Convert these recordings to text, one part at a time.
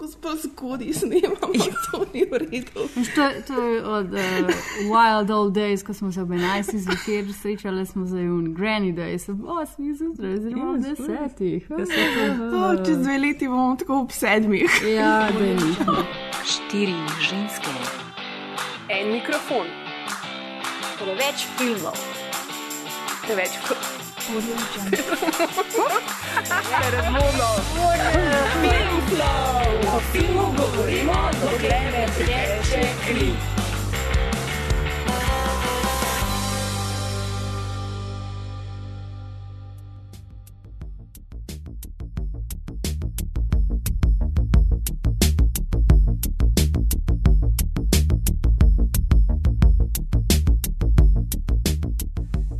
skozi pa zgodaj snemamo, in to ni v redu. To, to je od uh, Wild Old Days, ko smo se ob 11. zvečer srečali, smo za jun, Granny Days, ob 8. zjutraj, oziroma ob 10. Oh, čez dve leti bomo tako ob sedmih. Ja, da je Štiri ženske. En mikrofon, Preveč filmov. preveč kot O filmu govorimo, dokler ne teče kri.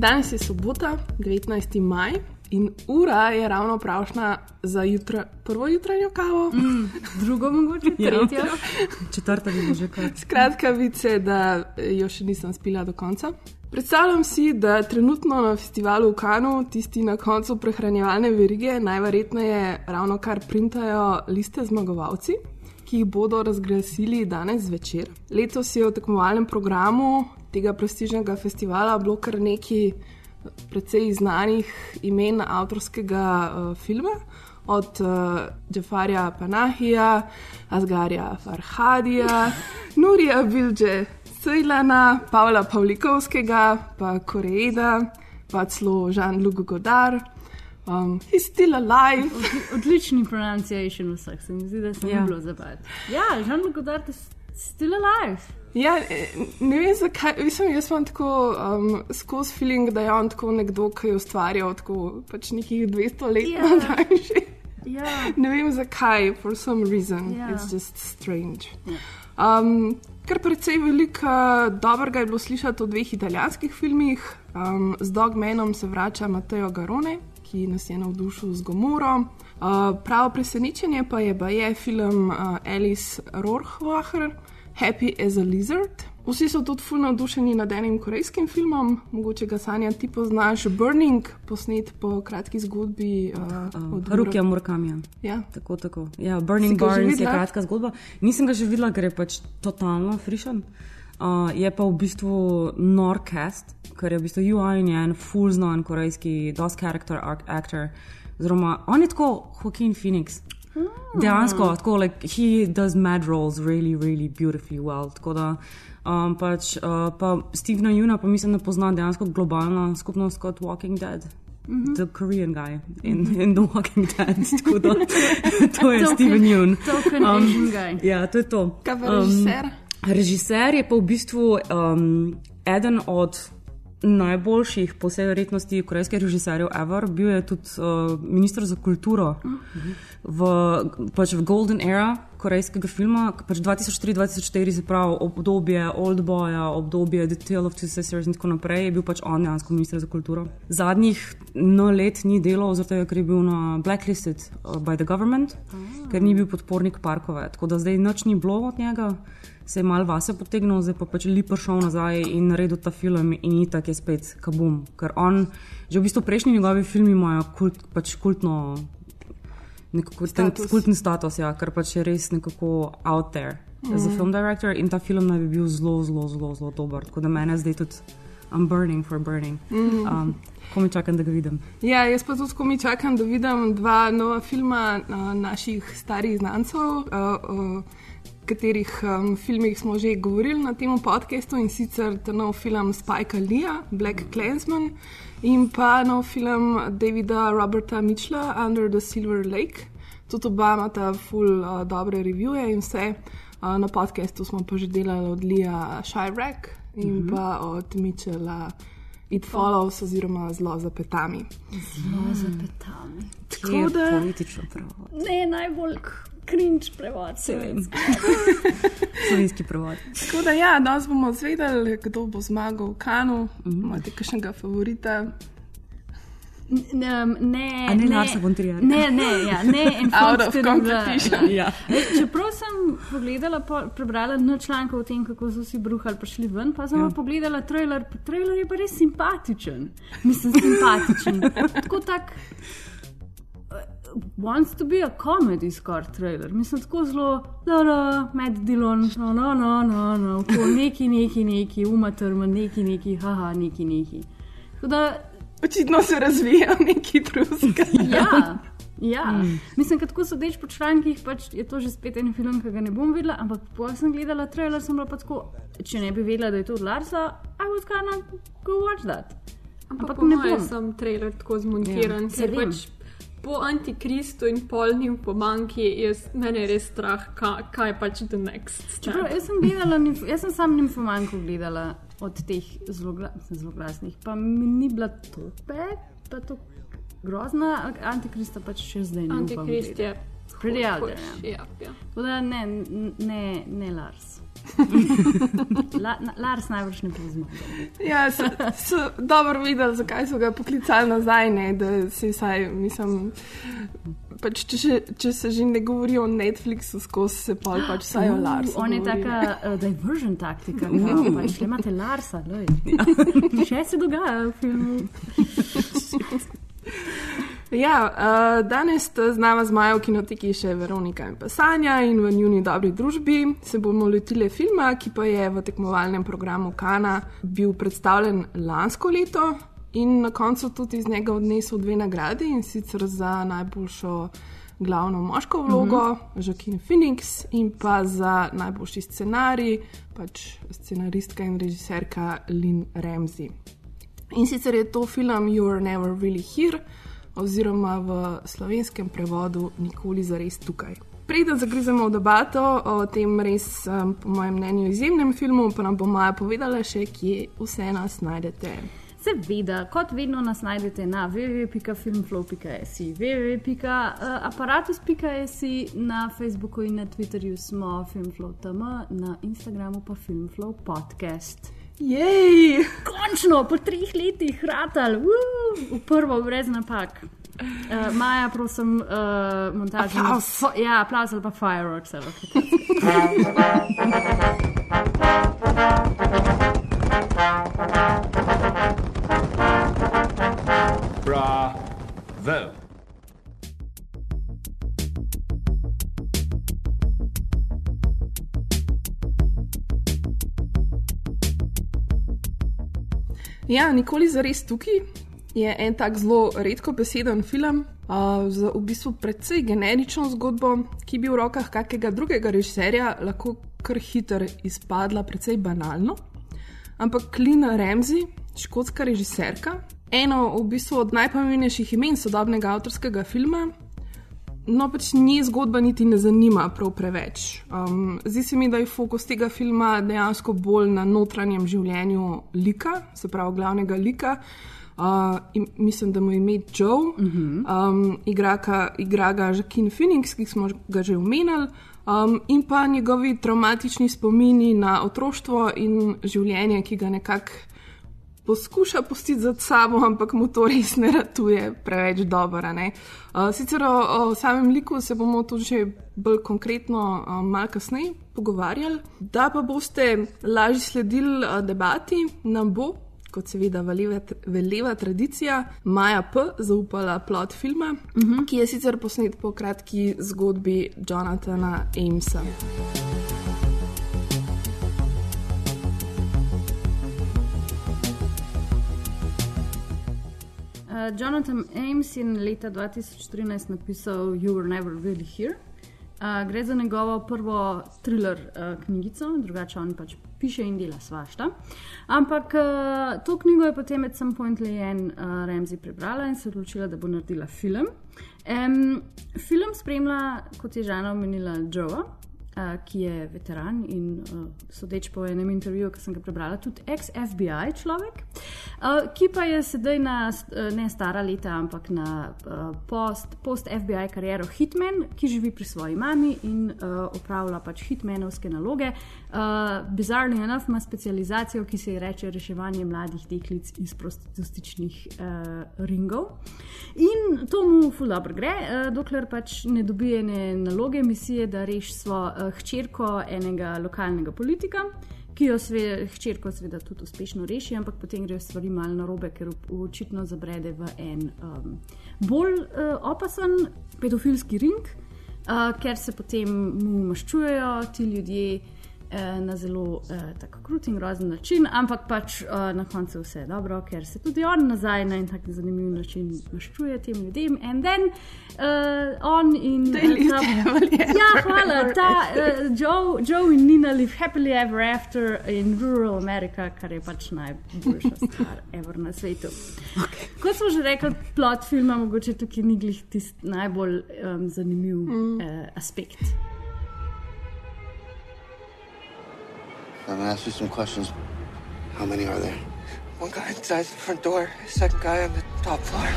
Danes je sobota, 19. maj in ura je ravno pravšna za jutra, prvo jutranjo kavo. Mm. drugo mogoče, tretjo. Četrta bi že kar. Skratka, vice, da jo še nisem spila do konca. Predstavljam si, da trenutno na festivalu v Kanu tisti na koncu prehranjevalne verige najverjetneje ravno kar printajo liste zmagovalci, ki jih bodo razglasili danes zvečer. Letos je v tekmovalnem programu tega prestižnega festivala bilo kar nekaj precej znanih imen avtorskega uh, filma. Od uh, Džafarja Panahija, Asgarja Farhadija, Nurija Bilže Sejlana, Pavla Pavlikovskega, pa Korejda, pa celo Žan-Luc Godard. Um, he's still alive. Odlični pronunciation vseh, se mi zdi, da se Ja. ni bilo zabavati. Ja, Jean-Luc Godard je still alive. Ja, eh, ne vem zakaj, mislim, jaz imam tako um, skozi feeling, da je on tako nekdo, ki je ustvarjal tako pač nekih 200 let Ja. nazaj. že. Ja. Ne vem zakaj, for some reason. Ja. It's just strange. Um, kar precej veliko dobrega je bilo slišati o dveh italijanskih filmih. Um, z Dogmanom se vrača Mateo Garone, ki nas je navdušil z Gomoro. Uh, pravo presenečenje pa je, je film uh, Alice Rohrwacher, Happy as a Lizard. Vsi so tudi fulno navdušeni nad enim korejskim filmom, mogoče ga Sanja ti poznaš, Burning, posnet po kratki zgodbi uh, od Rukija Murkamija. Ja. Tako, tako. Ja, Burning Barns je kratka zgodba. Nisem ga že videla, ker je pač totalno frišen. Uh, je pa v bistvu Norcast, ker je v bistvu UI in je en full znan korejski DOS character ar- actor. Oziroma, on je tako Joaquin Phoenix. Dejansko, tako, like, he does mad roles really, really beautifully well. Tako da, um, pač, uh, pa Stevena Juna, pa mislim, da pozna dejansko globalna skupnost kot Walking Dead. Mm -hmm. The Korean guy in, in The Walking Dead. Tako da, to je Steven Jun. Token um, Asian guy. Ja, to je to. Kaj pa režiser? Režiser je pa v bistvu um, eden od najboljših, po vsej verjetnosti, korejskih režiserjev ever. Bil je tudi uh, ministr za kulturo v, pač v Golden Era korejskega filma, pač 2003-2004, se pravi obdobje Old Boya, obdobje The Tale of Two Sisters in tako naprej, je bil pač on dejansko ministr za kulturo. Zadnjih no let ni delal, zato ker je bil na blacklisted uh, by the government, ker ni bil podpornik parkove. Tako da zdaj nič ni bilo od njega se je mal vase potegnil, zdaj pa pač li prišel nazaj in naredil ta film in itak je spet kabum. Ker on, že v bistvu prejšnji njegovi filmi imajo kult, pač kultno, nekako ten Status. kultni status, ja, ker pač je res nekako out there mm. as a film director in ta film naj bi bil zelo, zelo, zelo, zelo dober. Tako da mene zdaj tudi I'm burning for burning. Mm. Um, ko mi čakam, da ga vidim. Ja, jaz pa tudi, ko mi čakam, da vidim dva nova filma uh, naših starih znancev, uh, o katerih um, filmih smo že govorili na tem podkastu in sicer nov film Spike Leeja, Black Clansman in pa nov film Davida Roberta Mitchella, Under the Silver Lake. Tudi oba imata full uh, dobre revije in vse. Uh, na podkastu smo pa že delali od Lija Shirek in mm -hmm. pa od Mitchella It Follows oziroma Zlo za petami. Zelo za petami. Tako da- politično pravo. Ne, najbolj cringe prevod. Se vem. Slovenski prevod. Tako da, ja, danes bomo zvedeli, kdo bo zmagal v Kanu. Imate kakšnega favorita? Ne, ne, A ne Larsa von Trierja? Ne, ne, ja, ne Out of competition. Ja. Ej, Čeprav sem pogledala, po, prebrala na člankov o tem, kako so vsi bruhali prišli ven, pa sem ja. pogledala trailer, pa trailer je pa res simpatičen. Mislim, simpatičen. Tako tak. wants to be a comedy score trailer. Mislim, tako zelo, da je med delom, no, no, no, no, no, no neki, neki, neki, umatrm, neki, neki, haha, neki, neki. Tako Da, Očitno se razvija neki truska. ja, ja. Mm. mislim, da tako sodeč po člankih, pač je to že spet en film, ki ga ne bom videla, ampak ko sem gledala trailer, sem bila pa tako, če ne bi vedela, da je to od Larsa, I would kind of go watch that. Ampak, Ampak ne bom. bom. Sem trailer tako zmontiran, Ja, ja, ker pač po antikristu in polnim pomanki je mene je res strah, kaj, kaj pač the next step. Čeprav, jaz sem gledala, jaz sem sam nimfomanko gledala od teh zelo, gla, mislim, zelo glasnih, pa mi ni bila to pet, pa to grozna, antikrista pač še zdaj ne. Antikrist je. There, Ja, ja. Tako da ne, ne, ne Lars. La, na, Lars najbrž ne pozna. Ja, so, so dobro videli, zakaj so ga poklicali nazaj, ne, da se vsaj, mislim. Pač, če, še, če se že ne govori o Netflixu, skozi se pa pač vsaj o Larsu. On je govori, taka uh, diversion taktika, kao, pač le imate Larsa, lej. Še se dogaja v filmu. Ja, uh, danes z nama z Majo v kinoteki še Veronika in pa Sanja in v njuni dobri družbi se bomo lotili filma, ki pa je v tekmovalnem programu Kana bil predstavljen lansko leto in na koncu tudi iz njega odnesel dve nagradi in sicer za najboljšo glavno moško vlogo, mm -hmm. Joaquin Phoenix in pa za najboljši scenarij, pač scenaristka in režiserka Lynn Ramsey. In sicer je to film You Are Never Really Here, oziroma v slovenskem prevodu Nikoli za res tukaj. Preden zagrizemo v debato o tem res, po mojem mnenju, izjemnem filmu, pa nam bo Maja povedala še, kje vse nas najdete. Seveda, kot vedno nas najdete na www.filmflow.js, www.aparatus.js, na Facebooku in na Twitterju smo Filmflow.tm, na Instagramu pa Filmflow podcast. Jej! Končno, po treh letih, hratal, v prvo, brez napak. Uh, Maja, prosim, uh, montažo. Aplavz. Ja, aplauz ali pa fireworks. Ali Bravo. Ja, nikoli za res tukaj je en tak zelo redko beseden film. Uh, z v bistvu precej generično zgodbo, ki bi v rokah kakega drugega režiserja lahko kar hitro izpadla, precej banalno. Ampak Lina Ramsey, škotska režiserka, eno v bistvu od najpomembnejših imen sodobnega avtorskega filma, no pač nje zgodba niti ne zanima prav preveč. Um, zdi se mi, da je fokus tega filma dejansko bolj na notranjem življenju lika, se pravi glavnega lika. Uh, in mislim, da mu je ime Joe, uh -huh. um, igra, ka, igra ga Joaquin Phoenix, ki smo ga že omenjali, um, in pa njegovi traumatični spomini na otroštvo in življenje, ki ga nekako poskuša pustiti za sabo, ampak mu to res ne ratuje preveč dobro. Uh, sicer o, o samem liku se bomo tudi že bolj konkretno uh, malo kasneje pogovarjali. Da pa boste lažje sledili uh, debati, nam bo. Kot seveda veleva, veleva tradicija, Maja P. zaupala plot filma, uh -huh. ki je sicer posnet po kratki zgodbi Jonathana Amesa. Uh, Jonathan Ames je leta 2013 napisal You Were Never Really Here. Uh, gre za njegovo prvo thriller uh, knjigico, drugače on pač piše in dela svašta. Ampak uh, to knjigo je potem med some point Leanne uh, Ramsey prebrala in se odločila, da bo naredila film. Um, film spremlja, kot je Žana omenila, Joe. Ki je veteran in uh, sodeč po enem intervjuju, ki sem ga prebrala, tudi ex-FBI človek, uh, ki pa je sedaj na ne stara leta, ampak na uh, post-FBI post kariero Hitman, ki živi pri svoji mami in uh, opravlja pač hitmanovske naloge. Uh, bizarno enough ima specializacijo, ki se ji reče reševanje mladih deklic iz prostitutičnih uh, ringov. In to mu ful dobro gre, uh, dokler pač ne dobi ene naloge, misije, da reši svojo uh, hčerko enega lokalnega politika, ki jo sve, hčerko seveda tudi uspešno reši, ampak potem grejo stvari malo na robe, ker očitno zabrede v en um, bolj uh, opasen pedofilski ring, uh, ker se potem mu maščujejo ti ljudje. Eh, Na zelo eh, tako krut in grozen način, ampak pač eh, na koncu vse je dobro, ker se tudi on nazaj na en tak zanimiv način maščuje tem ljudem. In then uh, on in ta- family Ja, hvala. Ta uh, Joe, Joe in Nina live happily ever after in rural America, kar je pač najboljša stvar ever na svetu. Okay. Kot smo že rekli, plot filma mogoče tukaj ni glih tisti najbolj um, zanimiv mm. uh, aspekt. I'm gonna ask you some questions. How many are there? One guy inside the front door, second guy on the top floor.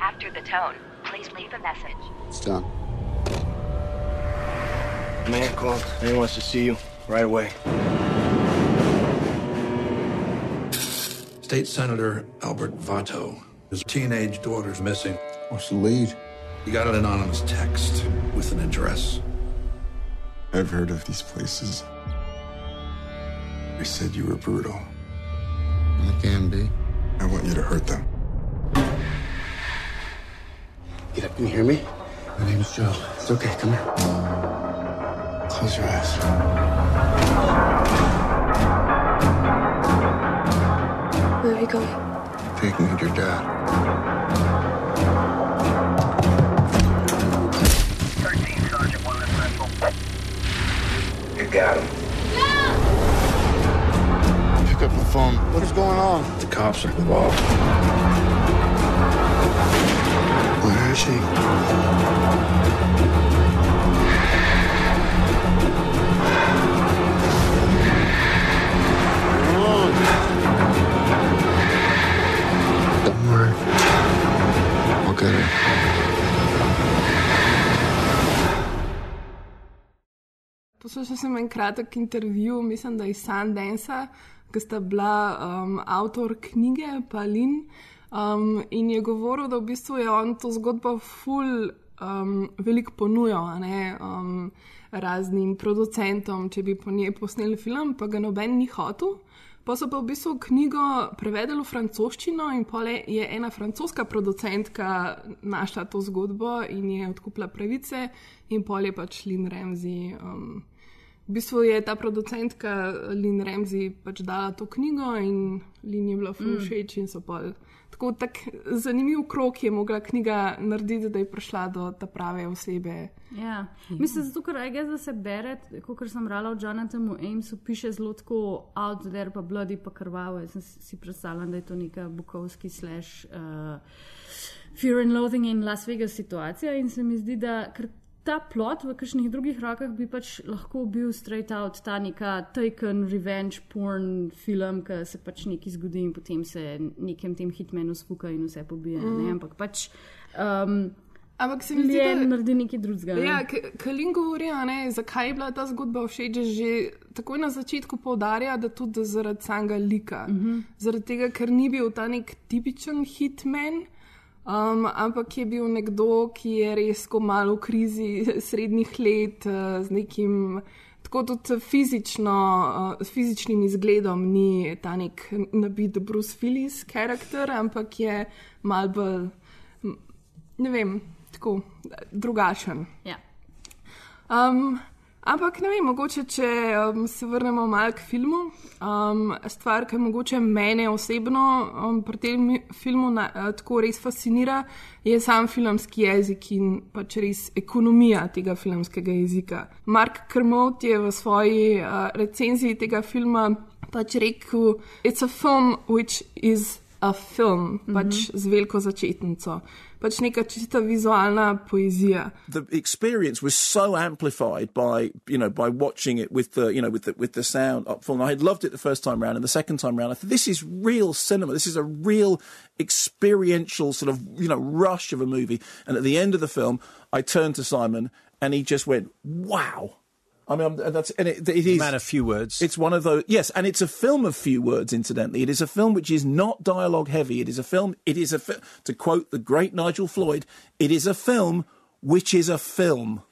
After the tone, please leave a message. It's done. Man called. He wants to see you right away. State Senator Albert Vato. His teenage daughter's missing. What's the lead? He got an anonymous text with an address. I've heard of these places. They said you were brutal. I can be. I want you to hurt them. Get up. Can you hear me? My name's Joe. It's okay. Come here. Close your eyes. Where are you going? Taking you to your dad. Got him. Pick up the phone. What is going on? The cops are involved. Where is on. Don't worry. I'll get her. Poslušal sem en kratek intervju, mislim, da iz Sundansa, ki sta bila um, avtor knjige Palin. Um, in je govoril, da v bistvu je on to zgodbo ful um, veliko ponujal ne, um, raznim producentom, če bi po njej posneli film, pa ga noben ni hotel. Pa so pa v bistvu knjigo prevedli v francoščino in pole je ena francoska producentka našla to zgodbo in je odkupila pravice in pol je pač Lynn Ramsey. Um, v bistvu je ta producentka Lynn Ramsey pač dala to knjigo in Lynn je bila ful všeč in so pol. Tako tak zanimiv krok je mogla knjiga narediti, da je prišla do ta prave osebe. Ja. Mislim, zato, ker je da se bere, kot sem brala od Jonathanu Amesu, piše zelo tako out there, pa bloody, pa krvavo. Jaz sem si predstavljala, da je to neka bukovski slash uh, Fear and Loathing in Las Vegas situacija in se mi zdi, da ta plot v kakšnih drugih rokah bi pač lahko bil straight out ta neka taken revenge porn film, ki se pač nekaj zgodi in potem se nekem tem hitmenu spuka in vse pobije. Mm. Ampak pač. Um, Ampak se mi zdi, da naredi nekaj drugega. ne. Ja, Kalin govori, ne, zakaj je bila ta zgodba všeč, že takoj na začetku poudarja, da tudi zaradi samega lika. Uh -huh. Zaradi tega, ker ni bil ta nek tipičen hitman, um, ampak je bil nekdo, ki je res ko malo v krizi srednjih let uh, z nekim. Tako tudi fizično, uh, s fizičnim izgledom ni ta nek nabit Bruce Willis karakter, ampak je mal bolj, ne vem, tako drugačen. Ja. Um, ampak ne vem, mogoče če um, se vrnemo malo k filmu. Um, stvar, ki mogoče mene osebno um, pri tem filmu na, uh, tako res fascinira, je sam filmski jezik in pač res ekonomija tega filmskega jezika. Mark Kermot je v svoji uh, recenziji tega filma pač rekel: It's a film which is a film, mhm. pač z veliko začetnico. Pač neka čista vizualna poezija. the experience was so amplified by you know by watching it with the you know with the with the sound up full. front. I had loved it the first time round, and the second time round, I thought this is real cinema. This is a real experiential sort of you know rush of a movie. And at the end of the film, I turned to Simon, and he just went, "Wow." I mean, I'm- uh, that's and it, it is Man of few words. It's one of those, yes, and it's a film of few words. Incidentally, it is a film which is not dialogue heavy. It is a film. It is a fi- to quote the great Nigel Floyd. It is a film which is a film.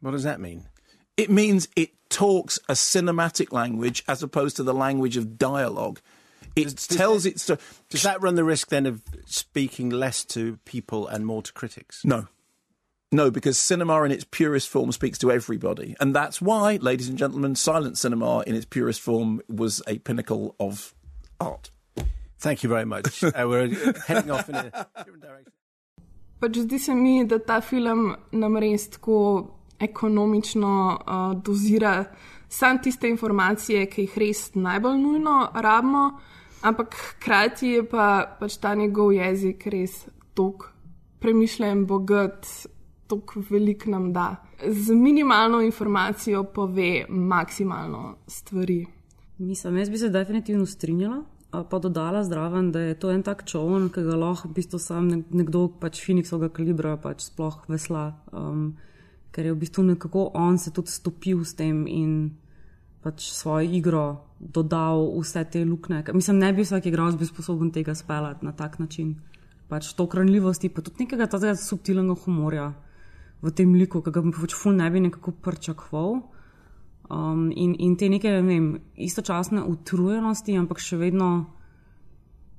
What does that mean? It means it talks a cinematic language as opposed to the language of dialogue. It Does- does tells that- its story. Does that run the risk then of speaking less to people and more to critics? No. No, because cinema in its purest form speaks to everybody. And that's why, ladies and gentlemen, silent cinema in its purest form was a pinnacle of art. Thank you very much. uh, we're heading off in a different direction. Pač zdi se mi, da ta film nam res tako ekonomično uh, dozira sam tiste informacije, ki jih res najbolj nujno rabimo, ampak hkrati je pa pač ta njegov jezik res tok premišljen, bogat, tok velik nam da. Z minimalno informacijo pove maksimalno stvari. Mislim, jaz bi se definitivno strinjala, pa dodala zraven, da je to en tak čovn, ki ga lahko v bistvu sam nek- nekdo pač Phoenixovega kalibra pač sploh vesla. Um, ker je v bistvu nekako on se tudi stopil s tem in pač svojo igro dodal vse te luknje. Mislim, ne bi vsak igralec bil sposoben tega speljati na tak način. Pač to kranljivosti, pa tudi nekega tega subtilnega humorja v tem liku, ki ga pač ful ne bi nekako pričakoval. Um, in, in te neke, ne vem, istočasne utrujenosti, ampak še vedno,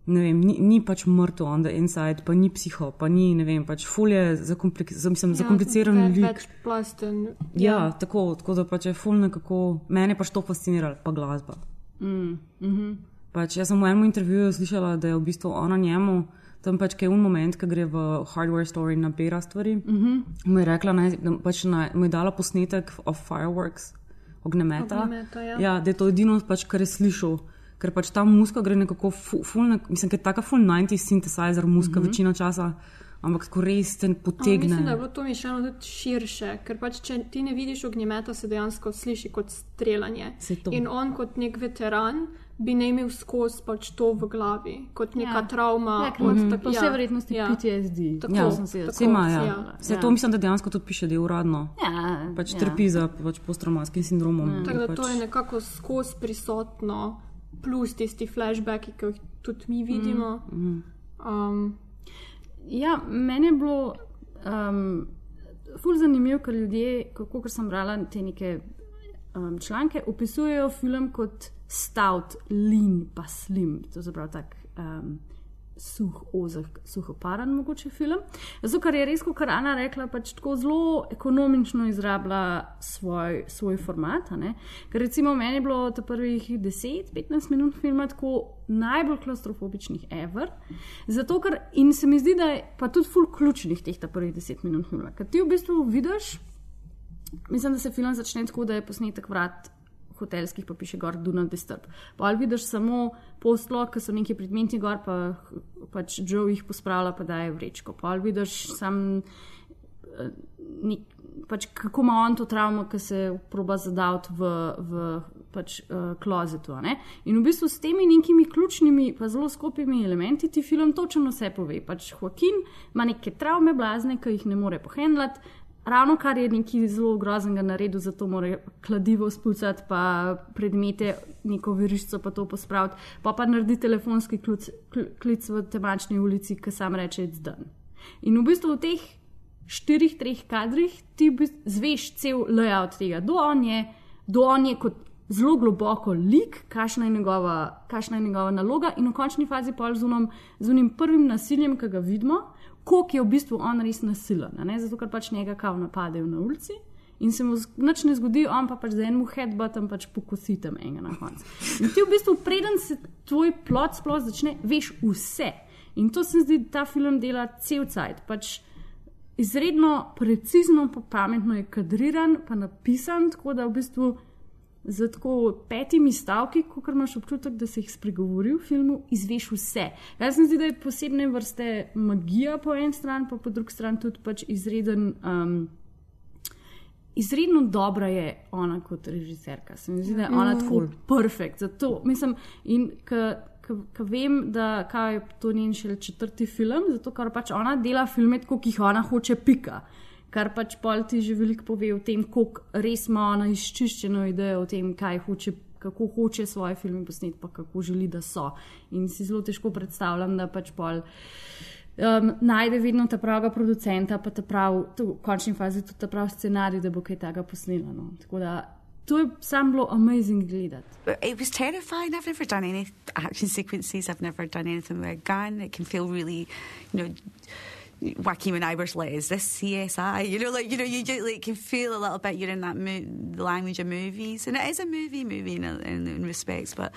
ne vem, ni, ni pač mrtev on the inside, pa ni psiho, pa ni, ne vem, pač ful je zakomplik, za, mislim, zakompliciran ja, lik. Večplasten. Ja, tako, tako da pač je ful nekako, mene pač to fascinira, pa glasba. Mm, mhm. Pač jaz sem v enem intervjuju slišala, da je v bistvu ona njemu, tam pač je un moment, ko gre v hardware store in nabira stvari. Mhm. Mu je rekla, naj, da pač naj, mu je dala posnetek of fireworks, ognjemeta. Ognjemeta, ja. ja, da je to edino, pač, kar je slišal. Ker pač ta muska gre nekako, fu- ful, mislim, ker je taka full 90s synthesizer muska mm -hmm. večino časa, ampak tako res te Ampak potegne. Mislim, da je bilo to mišljeno tudi širše, ker pač, če ti ne vidiš ognjemeta, se dejansko sliši kot streljanje. In on, kot nek veteran, bi ne imel skozi pač to v glavi, kot neka Ja. ja. travma. Ja, ker ima tak- po vsej verjetnosti PTSD. Tako, Ja, sem si jaz- tako, Vse ima, ja. ja. Vse Ja. to mislim, da dejansko tudi piše, da je uradno. Ja, Pač ja. trpi za pač posttraumatskim sindromom. Tako da pač, to je nekako skozi prisotno, plus tisti flashbacki, ki jih tudi mi vidimo. Mhm. Um, Ja, meni je bilo um, ful zanimivo, ker ljudje, kako ker sem brala te neke um, članke, opisujejo film kot stout, lean, pa slim. To se pravi tak. Um, Suh, ozek, suhoparen, mogoče film. Zato, ker je res, kot Ana rekla, pač tako zelo ekonomično izrablja svoj, svoj format. Ker recimo meni je bilo te prvih 10-15 minut filma tako najbolj klaustrofobičnih ever. Zato, ker in se mi zdi, da je pa tudi ful ključnih teh prvih 10 minut filma. Ker ti v bistvu vidiš, mislim, da se film začne tako, da je posnetek vrat hotelskih, pa piše gor Not Disturb. Pa ali vidiš samo postlo, ki so neki predmeti gor, pa pač Joe jih pospravlja, pa daje vrečko. Pa ali vidiš sam, eh, nek, pač kako ima on to travmo, ki se proba zadaviti v, v pač, uh, klozetu. In v bistvu s temi nekimi ključnimi, pa zelo skupimi elementi ti film točno vse pove. Pač Joaquin ima neke travme blazne, ki jih ne more pohendlati. Ravno kar je nekaj zelo groznega naredil, zato mora kladivo spucati, pa predmete, neko verižico pa to pospraviti, pa pa naredi telefonski klic, kl- klic v temačni ulici, ki sam reče: It's done. In v bistvu v teh štirih, treh kadrih ti zveš cel layout tega, kdo on je, kdo on je kot zelo globoko lik, kakšna je njegova, kakšna je njegova naloga, in v končni fazi pol z unim prvim nasiljem, ki ga vidimo, koliko je v bistvu on res nasilen, ne? zato ker pač njega kao napadejo na ulici. In se mu nič ne zgodi, on pa pač za enemu headbuttom pač pokosi tam enega na koncu. In ti v bistvu, preden se tvoj plot sploh začne, veš vse. In to se mi zdi, da ta film dela cel cajt. Pač izredno precizno, pa pametno je kadriran, pa napisan, tako da v bistvu z tako petimi stavki, kot imaš občutek, da se jih spregovori v filmu, izveš vse. Jaz se mi zdi, da je posebne vrste magija po eni strani, pa po drugi strani tudi pač izreden. Um, Izredno dobra je ona kot režiserka. Se mi zdi, da je ona Mm. tako perfekt. Zato mislim, in ker vem, da kaj to njen šele četrti film, zato ker pač ona dela filme tako, ki jih ona hoče pika. Kar pač pol ti že veliko pove o tem, koliko res ima ona izčiščeno idejo o tem, kaj hoče. Kako hoče svoje filme posneti, pa kako želi, da so. In si zelo težko predstavljam, da pač pol um, najde vedno ta pravega producenta, pa ta prav, v končni fazi tudi ta prav scenarij, da bo kaj tega posnela. No. Tako da to je sam bilo amazing gledati. It was terrifying. I've never done any action sequences. I've never done anything with a gun. It can feel really, you know. Joaquin and Iver's like, is this CSI? You know, like you know, you just, like can feel a little bit you're in that mo- language of movies, and it is a movie movie in, in, in respects, but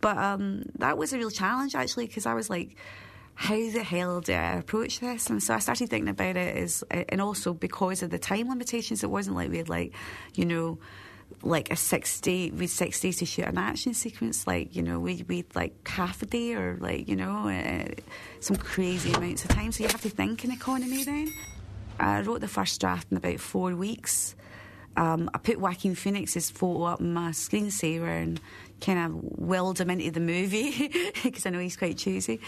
but um, that was a real challenge actually because I was like, how the hell do I approach this? And so I started thinking about it as, and also because of the time limitations, it wasn't like we had like, you know, like a six day, we six days to shoot an action sequence. Like, you know, we we like half a day or like, you know, uh, some crazy amounts of time. So you have to think in economy then. I wrote the first draft in about four weeks. Um, I put Joaquin Phoenix's photo up my screensaver and kind of willed him into the movie because I know he's quite choosy.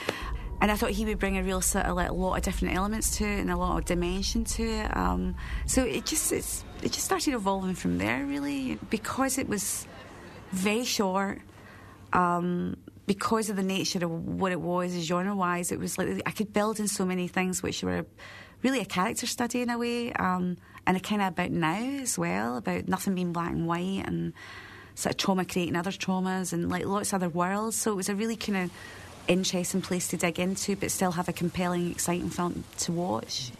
And I thought he would bring a real sort of like a lot of different elements to it and a lot of dimension to it. Um, so it just it's, it just started evolving from there really because it was very short. Um, because of the nature of what it was genre wise, it was like I could build in so many things which were really a character study in a way, um, and a kind of about now as well, about nothing being black and white and sort of trauma creating other traumas and like lots of other worlds. So it was a really kind of interesting place to dig into, but still have a compelling, exciting film to watch.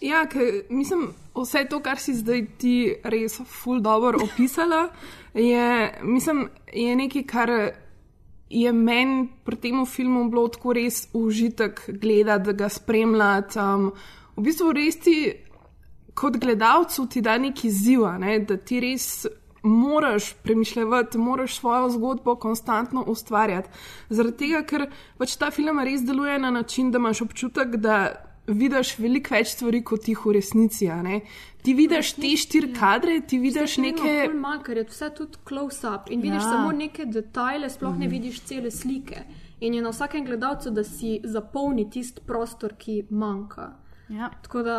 Ja, ker mislim, vse to, kar si zdaj ti res ful dobro opisala, je, mislim, je nekaj, kar je meni pri tem filmu bilo tako res užitek gledati, da ga spremljati. Um, v bistvu res ti kot gledalcu ti da neki ziv, ne, da ti res moraš premišljati, moraš svojo zgodbo konstantno ustvarjati. Zaradi tega, ker pač ta film res deluje na način, da imaš občutek, da vidiš veliko več stvari kot jih v resnici. Ti vidiš te štiri kadre, ti vidiš neke. Ker je vse tudi close-up in vidiš ja. samo neke detajle, sploh ne vidiš cele slike. In je na vsakem gledalcu, da si zapolni tisti prostor, ki manjka. Ja. Tako da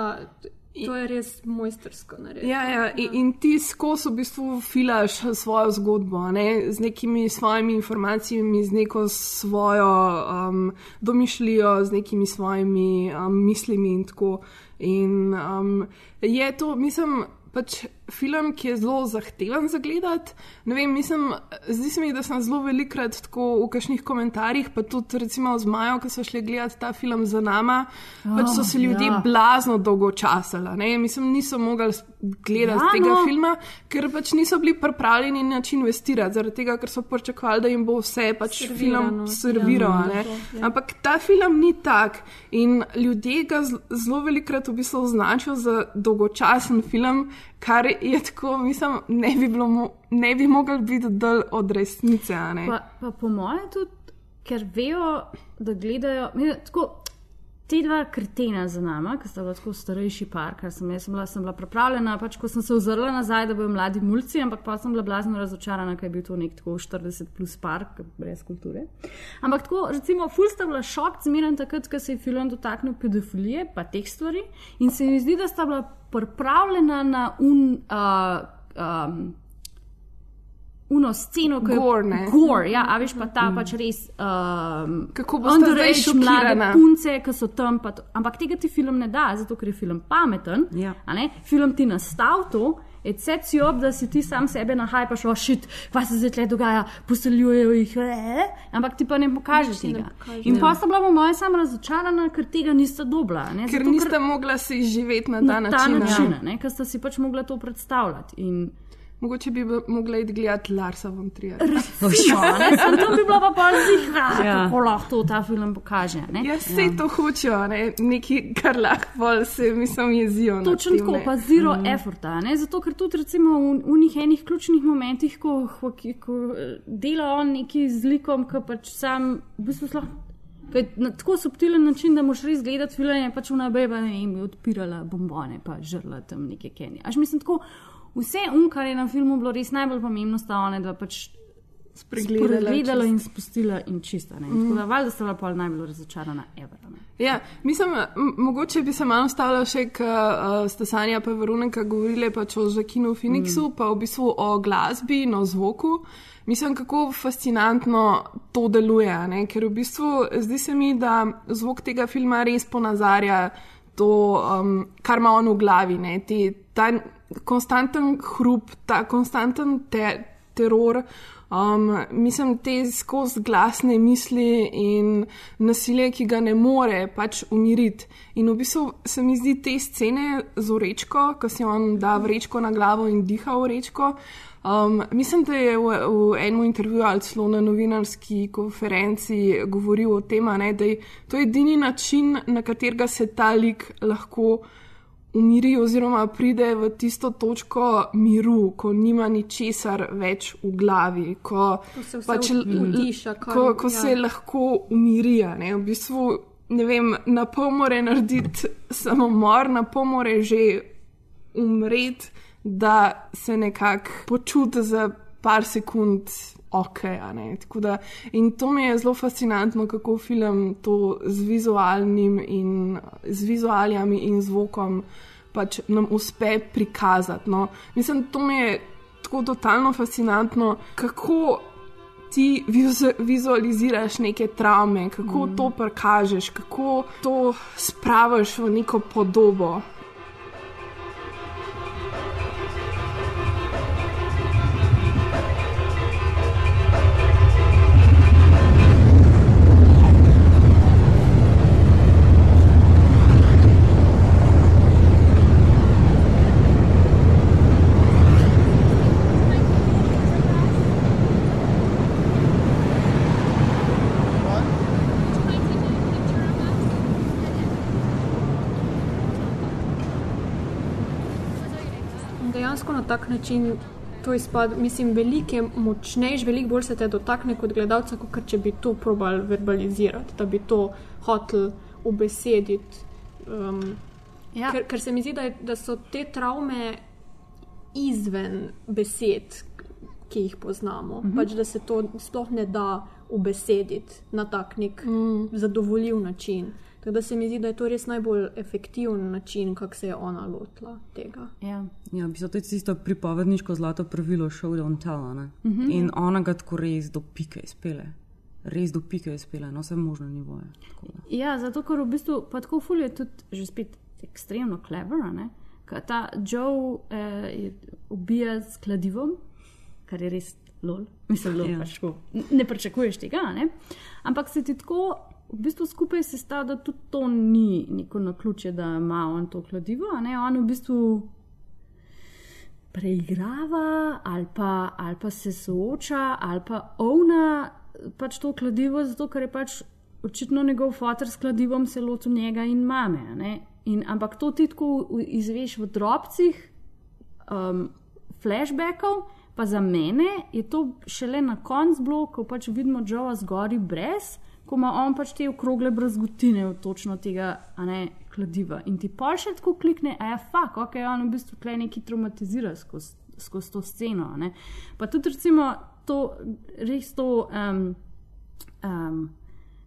to je res mojstersko narediti. Ja, ja. In, in ti skozi v bistvu filaš svojo zgodbo, ne? z nekimi svojimi informacijami, z neko svojo um, domišljijo, z nekimi svojimi um, mislimi in tako. In um, je to, mislim, pač film, ki je zelo zahteven za gledati. Ne vem, mislim, zdi se mi, da sem zelo velikrat tako v kakšnih komentarjih, pa tudi recimo z Majo, ki so šli gledati ta film za nama, oh, pač so se ljudje ja. blazno dolgo časala. Ne? Mislim, niso mogli gledati ja, tega no. filma, ker pač niso bili pripravljeni na način investirati, zaradi tega, ker so pričakovali, da jim bo vse pač film serviral. Ja, ja. Ampak ta film ni tak in ljudje ga zelo velikrat v bistvu označijo za dolgočasen film kar je tako, mislim, ne bi, bilo, ne bi mogel biti dol od resnice. Pa, pa po mojem tudi, ker vejo, da gledajo. Mislim, tako, Te dva kretena za nami, ki sta bila tako starejši par, kar sem jaz sem bila, sem bila pripravljena, pač ko sem se ozrla nazaj, da bodo mladi mulci, ampak pa sem bila blazno razočarana, ker je bil to nek tako 40 plus par, brez kulture. Ampak tako, recimo, ful sta bila šok, zmeren takrat, ko se je film dotaknil pedofilije, pa teh stvari. In se mi zdi, da sta bila pripravljena na un. Uh, um, uno sceno, ki je gorne. Gor, ja, a veš pa ta mm. pač res. Um, Kako bo to rešil mlade punce, ki so tam. To, ampak tega ti film ne da, zato ker je film pameten. Ja. Film ti nastav to. Et set si ob, da si ti sam sebe nahajpaš, ošit, kaj se zdaj dogaja, poseljujejo jih, e? ampak ti pa ne pokažeš tega. Pokaži, in pa sta bila moja sama razočarana, ker tega nista dobila. Ne? Ker zato, nista ker, mogla si živeti na ta na način. Na ta način, ja. ker sta si pač mogla to predstavljati. In, Mogoče bi mogla iti gledati Larsa von Trier. Resno, to bi bilo pa bolj zihra, ja. kako lahko to ta film pokaže. Ne? Ja, vse ja. to hočejo, ne? neki, kar lahko se mislim jezijo. Točno tako, pa zero mm. efforta. Ne? Zato, ker tudi recimo v, v njih enih ključnih momentih, ko, ko, ko dela on neki z likom, ki pač sam v bistvu slabo. Na tako subtilen način, da moš res gledati filme, pač v nabebe in bi odpirala bombone, pa žrla tam neke kenije. Až mislim tako, vse um, kar je na filmu bilo res najbolj pomembno, sta one, da pač spregledala in spustila in čista. Mm. Tako da valjda sta bila pol najbolj razočarana Ever. Ja, mislim, mogoče bi se malo stavila še, ker uh, sta Sanja pa Veronika govorile pač o Žakinu Phoenixu, mm. pa v bistvu o glasbi in o zvoku. Mislim, kako fascinantno to deluje, ne? ker v bistvu zdi se mi, da zvok tega filma res ponazarja to, um, kar ima on v glavi. Te, ta konstanten hrup, ta konstanten te, teror. Um, mislim, te skozi glasne misli in nasilje, ki ga ne more pač umiriti. In v bistvu se mi zdi te scene z urečko, ko si on da vrečko na glavo in diha vrečko. Um, mislim, da je v, v enem intervjuju ali celo na novinarski konferenci govoril o tem, ne, da je to edini način, na katerega se ta lik lahko umiri, oziroma pride v tisto točko miru, ko nima ničesar več v glavi, ko, ko pač, vdiša, ko, ko ja. se lahko umirija. Ne? V bistvu, ne vem, na pol more narediti samomor, na pol more že umreti, da se nekako počuti za par sekund ok. Da, in to mi je zelo fascinantno, kako film to z in z vizualijami in zvokom pač nam uspe prikazati. No. Mislim, to mi je tako totalno fascinantno, kako. Ti vizualiziraš neke travme, kako mm. to prikažeš, kako to spraviš v neko podobo. Tak način to izpade. Mislim, veliko je močnejši, veliko bolj se te dotakne kot gledalca, kot če bi to probal verbalizirati, da bi to hotel ubesediti. Um, ja. ker, ker se mi zdi, da, je, da so te travme izven besed, ki jih poznamo. Mm -hmm. pač, da se to sploh ne da ubesediti na tak nek mm. zadovoljiv način. Tako da se mi zdi, da je to res najbolj efektiven način, kako se je ona lotila tega. Ja, ja bi se to isto pripovedniško zlato pravilo šel do Ontala. Mm -hmm. In ona ga tako res do pike izpele. Res do pike izpele, na vse možne nivoje. Ja, zato ker v bistvu pa tako ful je tudi že spet ekstremno klever. Ta Joe eh, ubija s kladivom, kar je res lol. Mislim, da ja. pač ne pričakuješ tega. Ne? Ampak se ti tako v bistvu skupaj se sta, da tudi to ni neko na ključe, da ima on to kladivo. On v bistvu preigrava ali pa, ali pa se sooča ali pa ovna pač to kladivo, zato ker je pač očitno njegov fotor s kladivom se lotil njega in mame. In, ampak to ti tako izveš v drobcih um, flashbackov. Pa za mene je to šele na koncu ko pač vidimo Joe zgori brez, ko ima on pač te okrogle brazgotine od točno tega, a ne kladiva. In ti pa še tako klikne, a ja, fuk, ok, on v bistvu tle neki traumatizira skozi skoz to sceno. Pa tudi recimo to, res to. Um, um,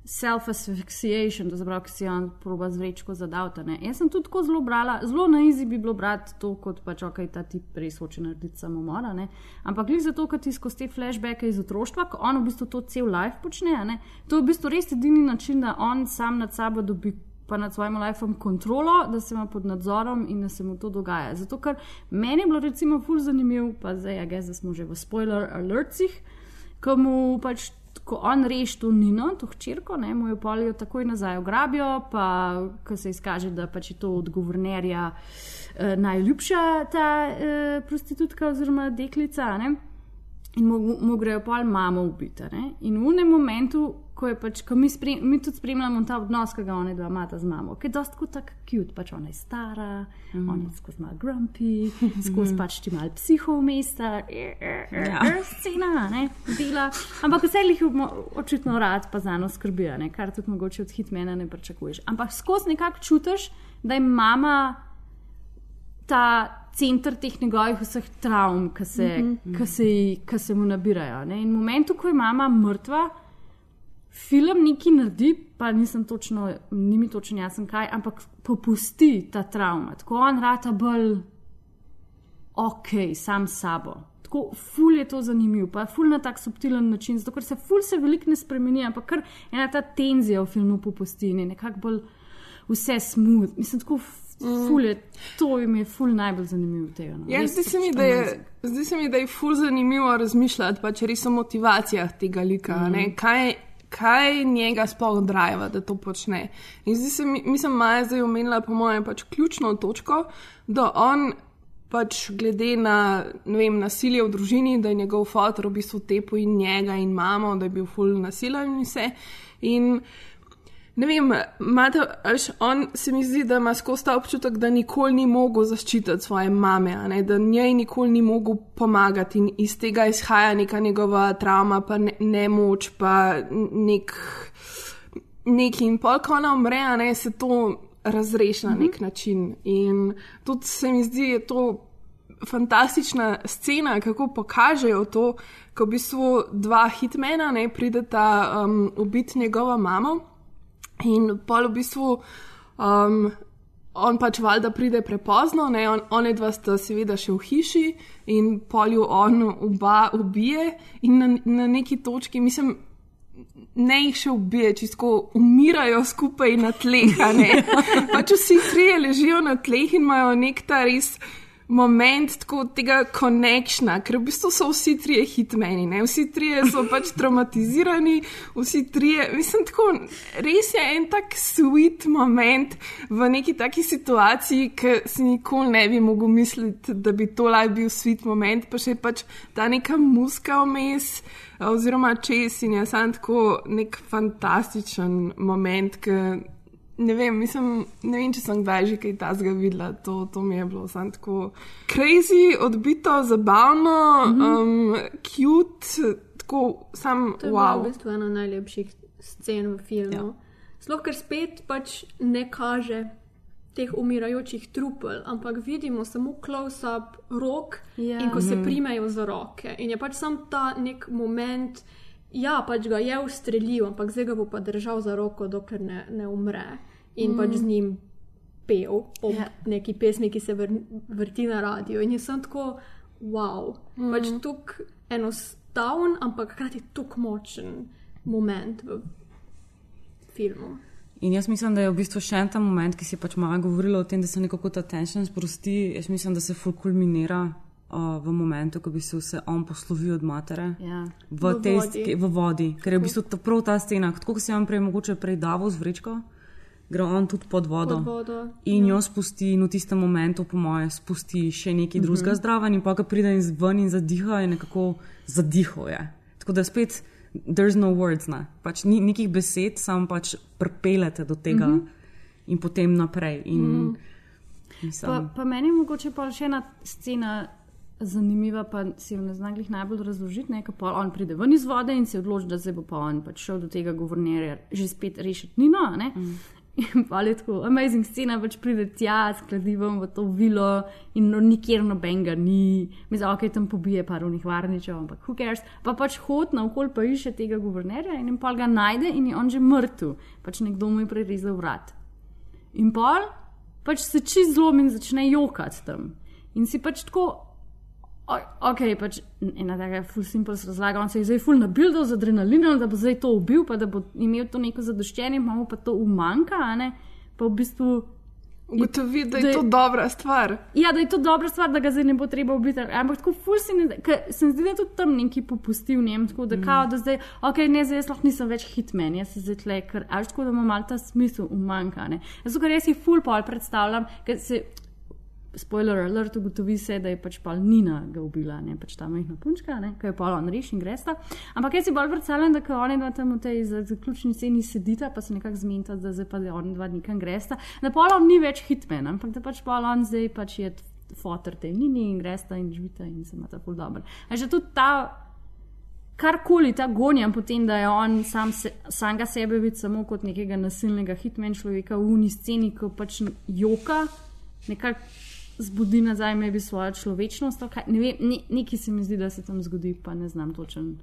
self-asphyxiation, to zabrav, ki si on proba z vrečko zadavta. Jaz sem tudi tako zelo brala, zelo na izi bi bilo brati to, kot pač ok, ta tip res hoče narediti samomora. Ne? Ampak glede zato, ker ti skozi te flashbacke iz otroštva, ko on v bistvu to cel life počne, ne? to je v bistvu res edini način, da on sam nad sabo dobi. Pa nad svojim lifeom kontrolo, da se ima pod nadzorom in da se mu to dogaja. Zato, ker meni je bilo recimo ful zanimivo, pa zdaj, ja, gess, da smo že v spoiler alertih, ko mu pač ko on reši to Nino, to hčerko, ne, mu jo polijo takoj nazaj ograbijo, pa ko se izkaže, da pač je to od guvernerja eh, najljubša ta eh, prostitutka oziroma deklica. Ne, in mu, mu grejo pol mamo ubiti. In v enem momentu, ko, pač, ko mi, sprem, mi tudi spremljamo ta odnos, ki ga oni dva imata z mamo, ki je dosta tako cute, pač ona je stara, mm. on je skozi malo grumpy, skozi pač ti malo psiho mesta, ja. scena, ne, dela. Ampak vse jih očitno rad pa za eno skrbijo, kar tudi mogoče od hitmena ne pričakuješ. Ampak skozi nekako čutiš, da je mama ta center teh njegovih vseh travm, ki se, mm -hmm. ki se, ki se mu nabirajo. Ne? In v momentu, ko je mama mrtva, film neki naredi, pa nisem točno, ni mi točno jasen kaj, ampak popusti ta travma. Tako on rata bolj ok, sam sabo. Tako ful je to zanimivo, pa ful na tak subtilen način, zato ker se ful se veliko ne spremeni, ampak kar ena ta tenzija v filmu popusti in je nekako bolj vse smooth. Mislim, tako ful je, to jim je ful najbolj zanimivo tega. No. Ja, zdi se, mi, da je, zdi se mi, da je ful zanimivo razmišljati pač res o motivacijah tega lika. Mm. Kaj, kaj njega sploh driva, da to počne. In zdi se mi, mislim, Maja zdaj omenila, po mojem, pač ključno točko, da on pač glede na vem, nasilje v družini, da je njegov fotor v bistvu tepo in njega in mamo, da je bil ful nasilen in vse. In ne vem, mate, až, on se mi zdi, da ima skozi ta občutek, da nikoli ni mogel zaščititi svoje mame, ne, da njej nikoli ni mogel pomagati in iz tega izhaja neka njegova travma, pa ne, nemoč, pa nek, neki in pol, ko ona umre, ne, se to razreši na nek način. In tudi se mi zdi, da je to fantastična scena, kako pokažejo to, ko v bistvu dva hitmena ne prideta um, ubiti njegovo mamo in pol v bistvu. Um, On pač valjda pride prepozno, ne? on, one dva sta seveda še v hiši in polju on oba ubije in na, na neki točki, mislim, ne jih še ubije, čisto umirajo skupaj na tleh. pač vsi trije ležijo na tleh in imajo nek ta res moment tako tega konekšna, ker v bistvu so vsi trije hitmeni, ne? vsi trije so pač traumatizirani, vsi trije, mislim, tako res je en tak sweet moment v neki taki situaciji, ki si nikoli ne bi mogel misliti, da bi to lahko bil sweet moment, pa še pač ta neka muska vmes. Oziroma, če si je sam tako nek fantastičen moment, ki ne vem, mislim, ne vem, če sem kdaj že kaj tasga videla, to, to mi je bilo samo tako crazy, odbito, zabavno, mm -hmm. um, cute, tako sam To je wow. v bistvu ena najlepših scen v filmu. Ja. Sploh ker spet pač ne kaže teh umirajočih trupel, ampak vidimo samo close-up rok Ja. in ko se Mhm. primejo za roke. In je pač sam ta nek moment, ja, pač ga je ustrelil, ampak zdaj ga bo pa držal za roko, dokler ne, ne umre. In mm. pač z njim pel ob Ja. yeah. neki pesmi, ki se vr, vrti na radio. In jaz sem tako, wow, mm. pač tukaj enostaven, ampak hkrati tako močen moment v filmu. In jaz mislim, da je v bistvu še en ta moment, ki si pač malo govorila o tem, da se nekako ta tension sprosti. Jaz mislim, da se ful kulminira v momentu, ko bi se vse on poslovil od matere. Ja. V, V tej, vodi. sk- v vodi, ker je v bistvu ta, prav ta scena, tako kot si vam prej mogoče prej davo z vrečko, gre on tudi pod vodo. Pod vodo, In ja. jo spusti, in v tistem momentu, po mojem, spusti še nekaj Mhm. drugega zdraven, in pa ko pride iz ven in zadiha, je nekako zadihal. Je. Tako da spet, there's no words, ne. pač ni nekih besed, samo pač prepelete do tega Mhm. in potem naprej. In, Mhm. mislim, Pa, pa meni je mogoče pa še ena scena zanimiva, pa si jo ne znam glih najbolj razložiti. Ne, pa on pride ven iz vode in se odloči, da zdaj bo pa on pač šel do tega guvernerja že spet rešiti Nino. ne. In pa je tako, amazing scena, pač pride tja s kladivom v to vilo in no, nikjer nobenega ni. Mislim, ok, tam pobije par unih varničev, ampak who cares. Pa pač hod naokol pa išče tega guvernerja in pa ga najde in je on že mrtev. Pač nekdo mu je prerezal vrat. In pol pač se čist zlom in začne jokati tam. In si pač tako, ok, pač ena taka full simple razlaga, on se je zdaj full nabil z adrenalinom, da bo zdaj to ubil, pa da bo imel to neko zadoščenje, imamo pa to umanka, a ne, pa v bistvu. Ugotovi, da je to dobra stvar. Ja, da je to dobra stvar, da ga zdaj ne bo treba ubiti. Ampak tako ful se mi zdi, da je tudi tam neki popustil njem, tako da, mm. kao, da zdaj, ok, ne, zdaj jaz lahko nisem več hitmen, jaz se zdaj tle, ker až tako, da ima mal ta smisel umanka. Zato, ker jaz si ful pol predstavljam, ker se, spoiler alert, ugotovi se, da je pač pol Nina ga ubila, ne pač ta majhna punčka, ne, ki je pol on reš in gresta. Ampak jaz si bolj predstavljam, da ko oni dva tam v tej za- zaključni sceni sedita, pa se nekako zmenta, da zdaj pa je on dva nekam gresta, da pol on ni več hitmen, ampak da pač pol on zdaj pač je fotor te Nini in gresta in živita in se ima tako dobro. A že tudi ta karkoli ta gonja, potem da je on sam, se, sam ga sebe vidi samo kot nekega nasilnega hitmen človeka v uni sceni, ko pač joka, nekako zbudi nazaj maybe svojo človečnost. kaj. Ne vem, ne, nekaj se mi zdi, da se tam zgodi, pa ne znam točen.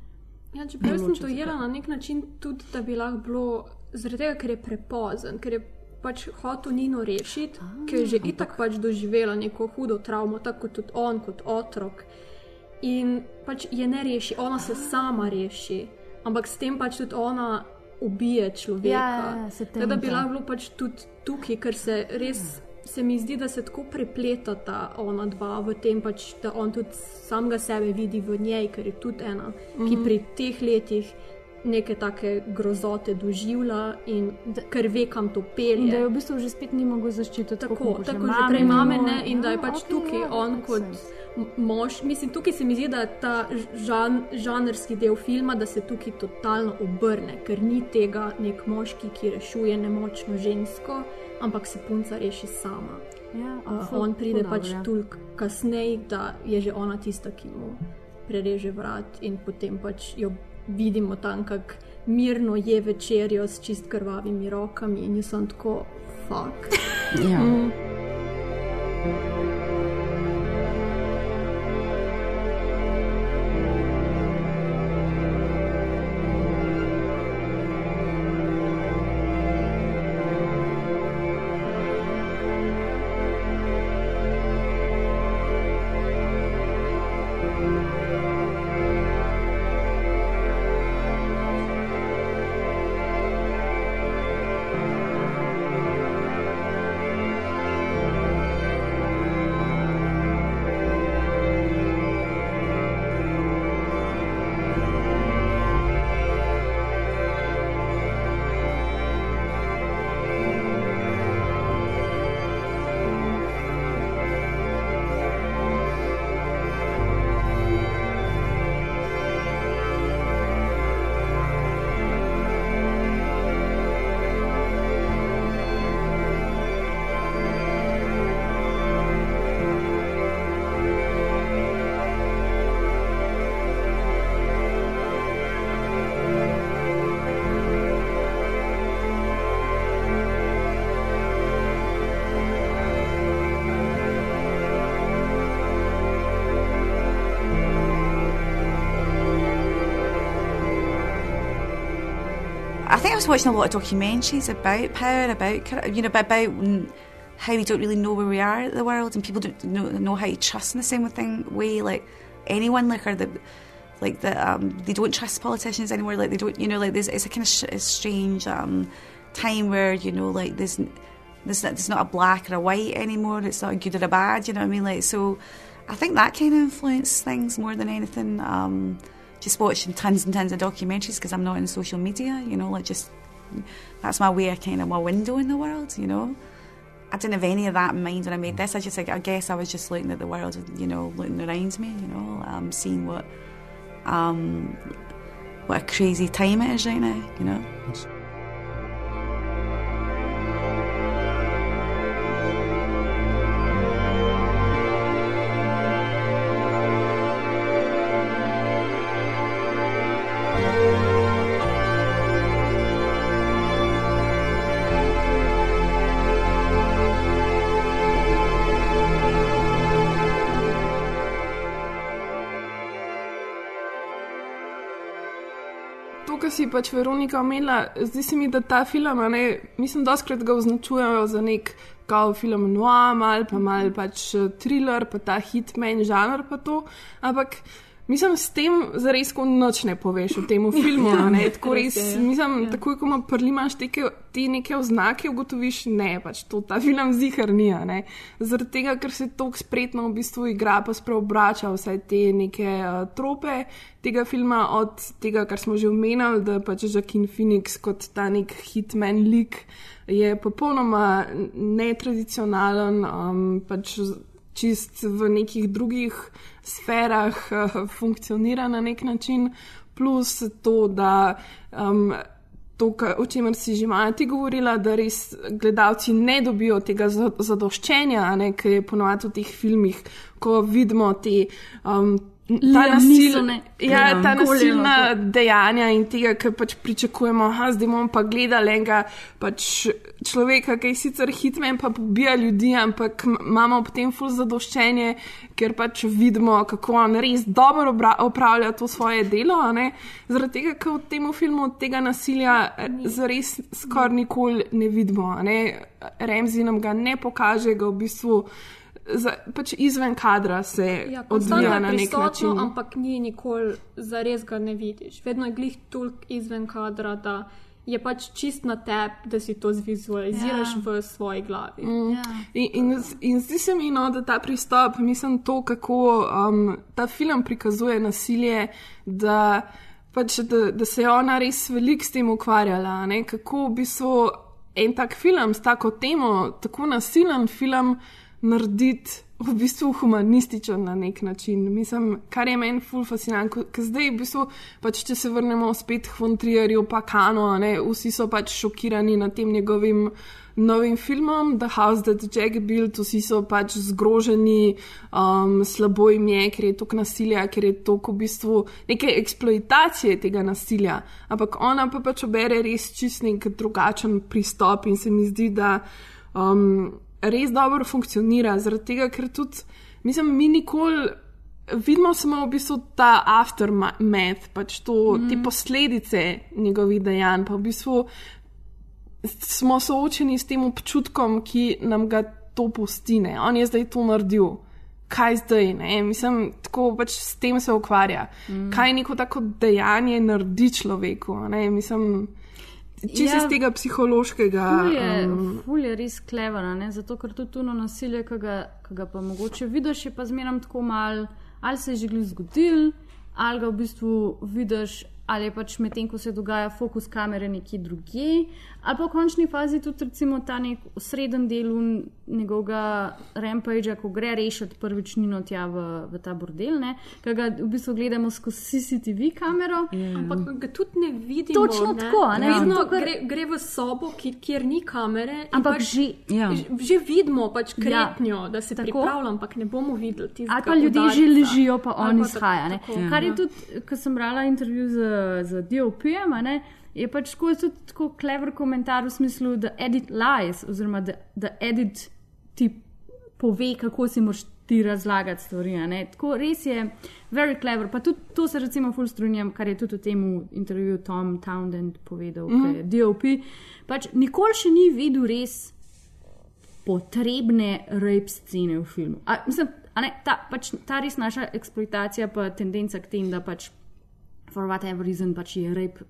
Ja, čeprav sem to jela na nek način tudi, da bi lahko bilo, zaradi tega, ker je prepozen, ker je pač hotel Nino rešiti, ker je že itak pač doživela neko hudo travmo, tako kot tudi on, kot otrok. In pač je ne reši, ona se sama reši, ampak s tem pač tudi ona ubije človeka. Ja, ja, se Tako da bi lahko bilo pač tudi tukaj, ker se res. Se mi zdi, da se tako prepletata ona dva v tem, pač, da on tudi samega sebe vidi v njej, ker je tudi ena, ki Mhm. pri teh letih neke take grozote doživlja in da, ker ve, kam to pelje. In da je v bistvu že spet ni mogel zaščititi tako, kot tako že mame prej mame mogel. ne, in da je Ja, pač okej, tukaj ja, on kot sense. m- mož. Mislim, tukaj se mi zdi, da je ta žan, žanrski del filma, da se tukaj totalno obrne, ker ni tega nek moški, ki rešuje nemočno žensko, ampak se punca reši sama. Ja, Uh, on pride pač ja. toliko kasneje, da je že ona tista, ki mu prereže vrat in potem pač jo vidimo tam, kako mirno je večerjo s čist krvavimi rokami in jaz sem tako fuk. Ja. Mm. I was watching a lot of documentaries about power, about you know, about how we don't really know where we are in the world, and people don't know, know how to trust in the same thing way. Like anyone, like or the like the um, they don't trust politicians anymore. Like they don't, you know, like there's it's a kind of sh- a strange um, time where you know, like there's there's not, there's not a black or a white anymore. It's not a good or a bad. You know what I mean? Like so, I think that kind of influenced things more than anything. Um, just watching tons and tons of documentaries because I'm not in social media, you know, like just that's my way of kind of my window in the world, you know. I didn't have any of that in mind when I made this. I just, like, I guess, I was just looking at the world, you know, looking around me, you know, um, seeing what, um, what a crazy time it is right now, you know. Si pač Veronika omenila, zdi se mi, da ta film, ne, mislim, da skrat ga označujejo za nek kao film noir, mal pa mal pač eh, thriller, pa ta hitman žanr pa to, ampak. Mislim, s tem zares noč ne poveš o tem filmu. a ne, tako res, je, ja. mislim, takoj, ko ima prlimaš te, te neke oznake, ugotoviš, ne, pač to ta film zihar ni. Zaradi tega, ker se tako spretno v bistvu igra, pa spreobrača vse te neke uh, trope tega filma, od tega, kar smo že omenjali, da pač Jacqueline Phoenix kot ta nek hitman lik je popolnoma netradicionalen, um, pač čist v nekih drugih sferah uh, funkcionira na nek način, plus to, da um, to, o čemer si že malo ti govorila, da res gledalci ne dobijo tega za- zadoščenja, ne, ki je ponovadi v teh filmih, ko vidimo te. Um, ta, Liam nasil, Neeson-e, ja, ta nasilna to. dejanja in tega, kar pač pričakujemo. Aha, zdaj bomo pa gledali enega pač človeka, ki je sicer hitmen, pa pobija ljudi, ampak imamo ob tem ful zadoščenje, ker pač vidimo, kako on res dobro opravlja to svoje delo. ne. Zaradi tega, ker v tem filmu tega nasilja zares skoraj nikoli ne vidimo. Ne. Remzi nam ga ne pokaže, ga v bistvu. Za, pač izven kadra se Ja, odvija na nek način. ampak ni nikoli zares ga ne vidiš. Vedno je glih toliko izven kadra, da je pač čist na tebi, da si to zvizualiziraš Ja. v svoji glavi. Mm. In, in, in zdi se mi, no, da ta pristop, mislim, to, kako um, ta film prikazuje nasilje, da, pač, da, da se je ona res veliko s tem ukvarjala. Ne? Kako v bistvu en tak film s tako temo, tako nasilen film, narediti v bistvu humanističen na nek način. Mislim, kar je meni ful fascinantno, ker zdaj v bistvu, pač, če se vrnemo spet k Fontrierju, pa Kano, ne, vsi so pač šokirani nad tem njegovim novim filmom The House That Jack Built, vsi so pač zgroženi, um, slabo jim je, ker je toliko nasilja, ker je toliko v bistvu neke eksploitacije tega nasilja. Ampak ona pa pač obere res čist nek drugačen pristop in se mi zdi, da um, res dobro funkcionira, zaradi tega, ker tudi, mislim, mi nikoli. Vidimo samo v bistvu ta aftermath, pač to, mm. te posledice njegovih dejanj, pa v bistvu smo soočeni s tem občutkom, ki nam ga to postine. On je zdaj to naredil. Kaj zdaj? Ne? Mislim, tako pač s tem se ukvarja. Mm. Kaj neko tako dejanje naredi človeku? Ne? Mislim, če ja, Ja. iz tega psihološkega. Ful je, um, ful je res klevera, ne? zato ker tudi tuno nasilje, ki ga, ki ga pa mogoče vidiš, je pa zmeraj tako mal, ali se je že glih zgodil, ali ga v bistvu vidiš, ali je pač medtem, ko se dogaja fokus kamere nekje drugje, ali pa v končni fazi tudi recimo ta nek sreden del njegovega rampagea, ko gre rešiti prvič Nino tja v, v ta bordel, ne? ki ga v bistvu gledamo skozi CCTV kamero. Ampak ga tudi ne vidimo. Točno ne? tako, ne? Vedno Zato, ker- gre, gre v sobo, ki, kjer ni kamere. Ampak pač, že- Ja. že vidimo pač Ja. kretnjo, da se Tako. pripravlja, ampak ne bomo videli tistega. Ali pa ljudje že udarca. ležijo, pa on pa izhaja. ne. tako, Kar je ja. tudi, ko sem brala intervju z, z DOP-jem, ne, je pač tako, tudi tako klever komentar v smislu, da edit lies, oziroma da, da edit ti pove, kako si moraš ti razlagati stvari. Tako res je, very clever. Pa tudi to se recimo ful strinjam, kar je tudi v tem intervjuju Tom Townsend povedal, mm -hmm. je DOP. Pač nikoli še ni videl res potrebne rape scene v filmu. A, mislim, ne, ta, pač, ta res naša eksploitacija, pa tendenca k temu, da pač for whatever reason pač je rape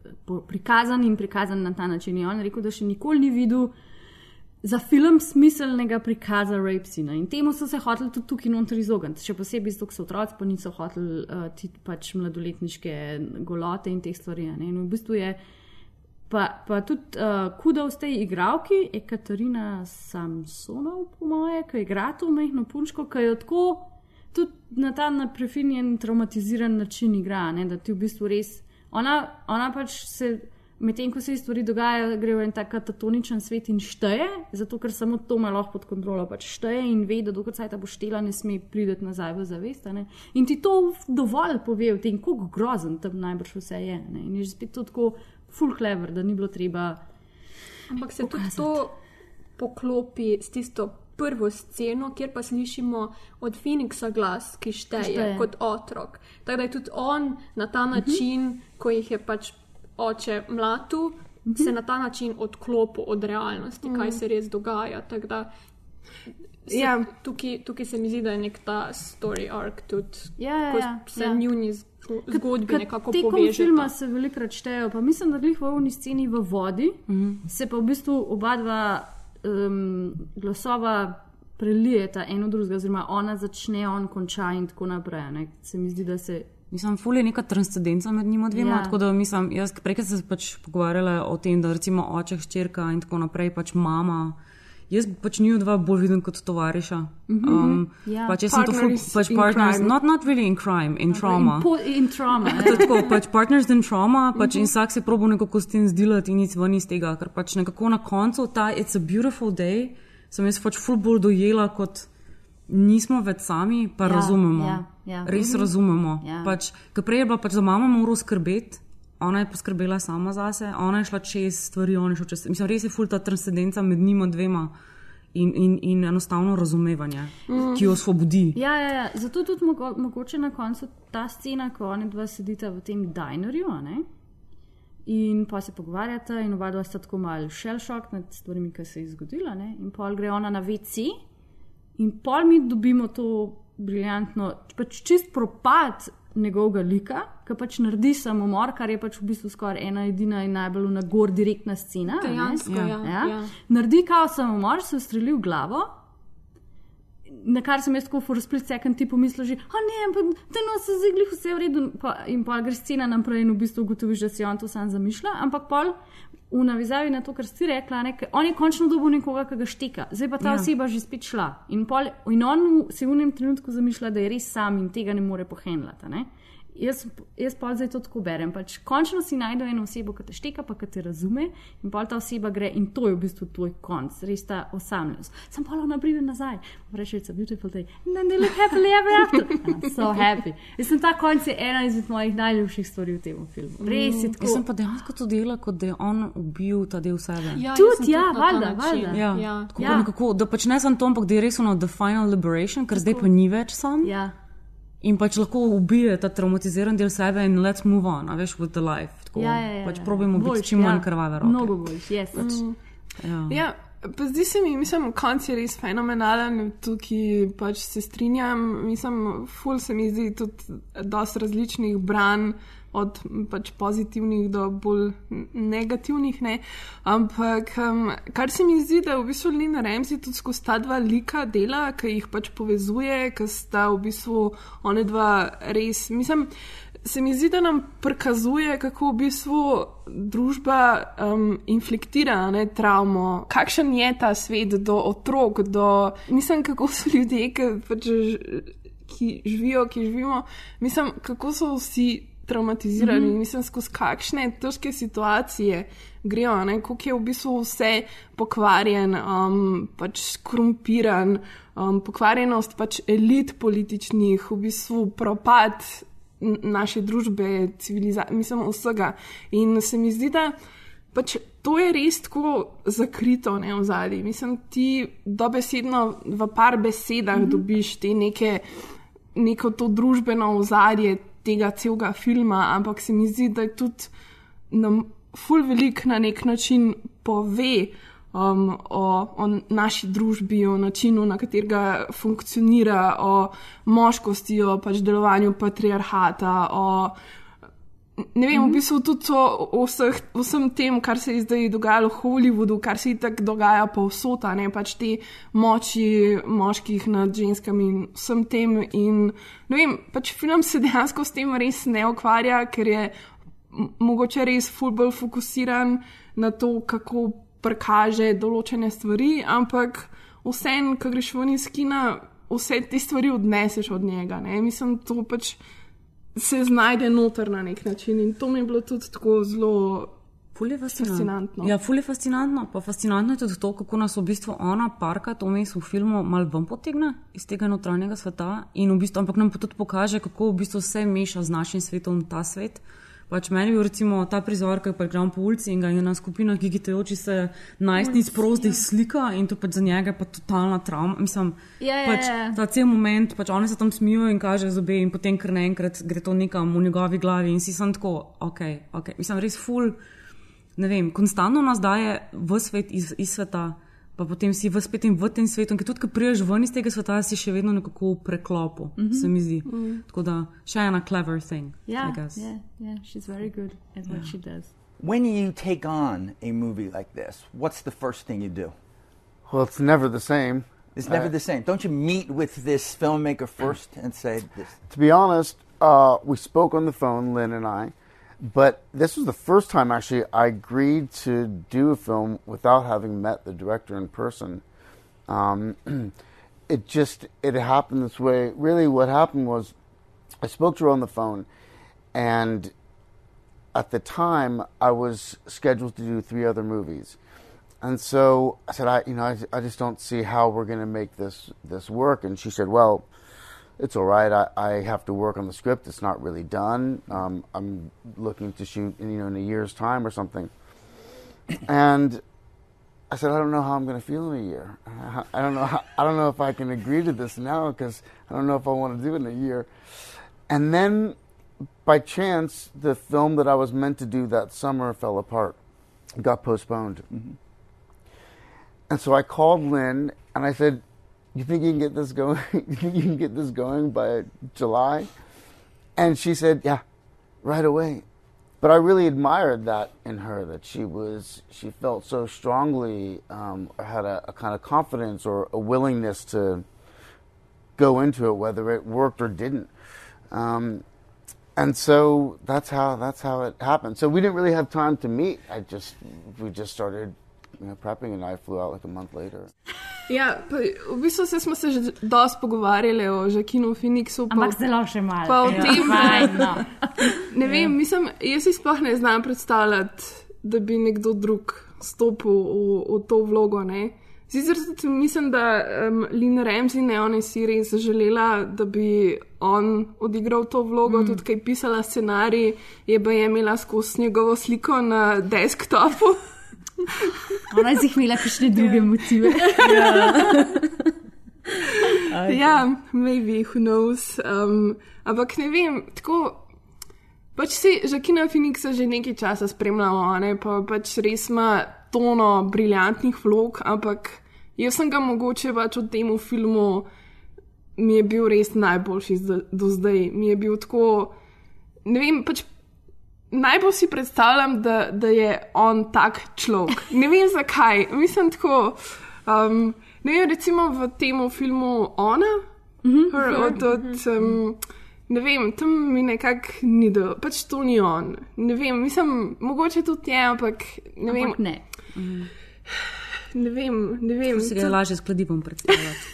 prikazan in prikazan na ta način. Je on rekel, da še nikoli ni videl za film smiselnega prikaza rape scene. In temu so se hoteli tudi tukaj noter izogniti. Še posebej zato, ker so otroci, pa niso hoteli uh, ti pač mladoletniške golote in te stvari. ne. In v bistvu je Pa, pa tudi uh, kuda v tej igralki, je Katarina Samsonov, po moje, ki igra to mehko punčko, ki jo tako tudi na ta na prefinjen, traumatiziran način igra. Ne, da ti v bistvu res. Ona, ona pač se, medtem ko se stvari dogajajo, gre v en tak katatoničen svet in šteje, zato ker samo to ima lahko pod kontrolo. Pač šteje in ve, da dokaj ta bo štela, ne sme priti nazaj v zavest. a ne. In ti to dovolj pove o tem, kako grozen tam najbrž vse je. Ne. In je že spet to tako full clever, da ni bilo treba. Ampak se tudi to poklopi s tisto prvo sceno, kjer pa slišimo od Phoenixa glas, ki šteje, Šteje. kot otrok. Tako da je tudi on na ta način, uh -huh. ko jih je pač oče mlatu, uh -huh. se na ta način odklopil od realnosti, uh -huh. kaj se res dogaja. Tako da se, Ja. tukaj, tukaj se mi zdi, da je nek ta story arc tudi, Ja, ja, ja, se ja. njuni zgo- zgodbi Ker nekako tekom povežejo. filma se velikokrat štejejo, pa mislim, da glih v ovni sceni v vodi, mm Mhm. -hmm. se pa v bistvu oba dva um, glasova prelijeta eno drugega, oziroma ona začne, on konča in tako naprej. Ne? Se mi zdi, da se. Mislim, ful je neka transcendenca med njima dvema. Ja. Ja. Tako da mislim, jaz prej sem se pač pogovarjala o tem, da recimo oče, hčerka in tako naprej, pač mama. Jaz pač njiju dva bolj vidim kot tovariša. Um, Ja. pač jaz sem to ful, Partners pač partners, crime. not, not really in crime, in trauma. In, po, in trauma. To je ne. tako, pač partners in trauma, pač in vsak se probo nekako s tem zdilati in nič ven iz tega, ker pač nekako na koncu ta It's a beautiful day sem jaz pač ful bolj dojela kot nismo več sami, pa Ja, razumemo. ja, ja. Res Mhm. razumemo. Ja. Pač, ker prej je bila pač za mamo moral skrbeti. Ona je poskrbela sama zase, ona je šla čez stvari, on je šel čez. Mislim, res je fulta transcendenca med njima dvema in, in, in enostavno razumevanje, Mm. ki jo osvobodi. Ja, ja, ja. Zato tudi mogo, mogoče na koncu ta scena, ko oni dva sedita v tem dinerju in pa se pogovarjata, in oba dva sta tako malo shell shock nad stvarmi, ki se je zgodila. Ne? In pol gre ona na VC, in pol mi dobimo to briljantno, pač čist propad njegovega lika, ki pač naredi samomor, kar je pač v bistvu skoraj ena edina in najbolj na gor direktna scena. Dejansko, ja, ja. ja. Naredi kao samomor, se ustreli v glavo. Na kar sem jaz tako v split second ti pomislil, že, a ne, ampak te no se zigli vse v redu, pa, in pa gre scena naprej in v bistvu ugotoviš, da si on to sam zamišlja, ampak pol v navezavi na to, kar si rekla, ne, ker on je končno dobil nekoga, ki ga štika, zdaj pa ta Ja. oseba že spet šla. In, pol, in on se v enem trenutku zamišlja, da je res sam in tega ne more pohendlati. Jaz, jaz pa zdaj to tako berem. Pač končno si najdeš eno osebo, ki te šteka, pa ki te razume, in pol ta oseba gre, in to je v bistvu tvoj konc, res ta osamljenost. Sam pa ona pride nazaj, reče: It's a beautiful day. And then they live happily ever after. And I'm so happy. Mislim, ta konc je ena izmed mojih najljubših stvari v tem filmu. Res je tako. Jaz sem pa dejansko to delala, kot da je on ubil ta del sebe. Ja, jaz Tudi, sem ja, valjda, valjda. Ja, Ja. Tako, Ja. nekako, da pač ne samo to, ampak da je res ono the final liberation, ker zdaj pa ni več sam. Ja. In pač lahko ubije ta traumatiziran del sebe in let's move on, a veš, with the life. Tako, Ja, ja, ja, pač ja. probujmo biti Boljš, čim manj ja. krvave roke. Mnogo boljš, yes. Pač, ja. Ja, pa zdi se mi, mislim, konc je res fenomenalen, tukaj pač se strinjam. Mislim, ful se mi zdi tudi dosti različnih branj, od pač pozitivnih do bolj negativnih. Ne? Ampak um, kar se mi zdi, da v bistvu Lina Remzi tudi skozi ta dva lika dela, ki jih pač povezuje, ki sta v bistvu one dva res, mislim. Se mi zdi, da nam prikazuje, kako v bistvu družba um, infliktira ne, travmo, kakšen je ta svet do otrok, do, mislim, kako so ljudje, ki, pač, ki živijo, ki živimo, mislim, kako so vsi traumatizirani, mm -hmm. mislim, skozi kakšne težke situacije grejo, ne, koliko je v bistvu vse pokvarjen, um, pač skorumpiran, um, pokvarjenost pač elit političnih, v bistvu propad naše družbe, civilizacije, mislim, vsega. In se mi zdi, da pač to je res tako zakrito ne, v zadnji. Mislim, ti dobesedno v par besedah mm -hmm. dobiš te neke, neko to družbeno ozadje tega celega filma, ampak se mi zdi, da je tudi nam ful velik na nek način pove. Um, o, o naši družbi, o načinu, na katerega funkcionira, o moškosti, o pač delovanju patriarhata, o ne vem, v bistvu tudi o, vseh, vsem tem, kar se je zdaj dogajalo v Hollywoodu, kar se tako dogaja povsod, ne pač te moči moških nad ženskami in vsem tem. In ne vem, pač film se dejansko s tem res ne ukvarja, ker je mogoče res fulbol fokusiran na to, kako prikaže določene stvari, ampak vseeno, ko greš ven iz kina, vse te stvari odneseš od njega. Ne? Mislim, to pač se znajde noter na nek način in to mi je bilo tudi tako zelo. Ful je fascinantno. fascinantno. Ja, ful je fascinantno. Pa fascinantno je tudi to, kako nas v bistvu ona parka to mes v filmu mal ven potegne iz tega notranjega sveta in v bistvu, ampak nam pa tudi pokaže, kako v bistvu vse meša z našim svetom ta svet. Pač meni je bil recimo ta prizor, ki pregram po ulici in ga je ena skupina gigitajoči se najstnic prozdih slika in to pač za njega je pa totalna travma. Mislim, Ja, ja, pač ja. ta cel moment, pač oni se tam smijo in kaže zobe in potem kar naenkrat gre to nekam v njegovi glavi in si sem tako, ok, ok. Mislim, res ful ne vem, konstantno nas daje v svet iz, iz sveta, pa potem si v spet in v tem svetu, ki tudi, ko priješ ven iz tega sveta, si še vedno nekako v preklopu, mm. -hmm. se mi zdi. Mm. Mm. Tako da še ena clever thing. I Yeah, yeah, yeah. She's very good at what she does. When you take on a movie like this, what's the first thing you do? Well, it's never the same. It's never Uh, the same. Don't you meet with this filmmaker first and say this? To be honest, uh, we spoke on the phone, Lynn and I, but this was the first time actually I agreed to do a film without having met the director in person. Um, it just it happened this way. Really, what happened was I spoke to her on the phone, and at the time I was scheduled to do three other movies, And so I said, I, you know, I, I just don't see how we're going to make this this work. And she said, Well, it's all right. I, I have to work on the script. It's not really done. Um, I'm looking to shoot, you know, in a year's time or something. And I said, I don't know how I'm going to feel in a year. I don't know. How, I don't know if I can agree to this now because I don't know if I want to do it in a year. And then, by chance, the film that I was meant to do that summer fell apart, got postponed. Mm-hmm. And so I called Lynn and I said, "You think you can get this going? you think you can get this going by July?" And she said, "Yeah, right away." But I really admired that in her that she was she felt so strongly um, or had a, a kind of confidence or a willingness to go into it, whether it worked or didn't. Um, and so that's how that's how it happened. So we didn't really have time to meet. I just we just started you know, prepping, and I flew out like a month later. Ja, pa, v bistvu se smo se že dosti pogovarjali o Žakinu Phoenixu. Pa, Ampak zelo še malo. Pa o Ja, tem, fajn, no. ne vem, mislim, jaz si sploh ne znam predstavljati, da bi nekdo drug stopil v, v to vlogo. Ne? Sicer tudi mislim, da um, Lina Ramsey ne ona si res želela, da bi on odigral to vlogo, mm. tudi kaj pisala scenarij, je pa je imela skozi njegovo sliko na desktopu. Ona je imela kakšne druge motive. ja, maybe, who knows. Um, ampak ne vem, tako. Pač si Žakina Phoenixa že nekaj časa spremljamo, ne? pa pač res ima tono briljantnih vlog, ampak jaz sem ga mogoče pač v tem filmu, mi je bil res najboljši zda- do zdaj. Mi je bil tako, ne vem, pač najbolj si predstavljam, da, da je on tak človek. Ne vem zakaj, mislim tako. Um, ne vem, recimo v tem filmu Ona, mm -hmm, her, od, od, um, ne vem, tam mi nekako ni do, pač to ni on. Ne vem, mislim, mogoče tudi je, ampak ne vem. Ampak ne. Ne vem, ne vem. Si ga je lažje s kladivom predstavljati.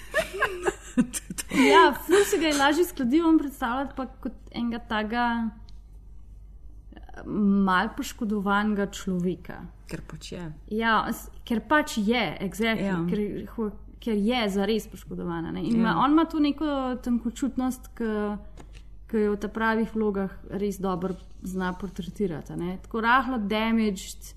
Ja, ful si ga je lažje s kladivom predstavljati, pa kot enega taga mal poškodovanega človeka. Ker pač je. Ja, ker pač je, exactly, Ja. ker, ker je zares poškodovana. Ne? In Ja. ja. on ima tu neko tenkočutnost, ki jo v ta pravih vlogah res dobro zna portretirati. a ne. Tako rahlo damaged,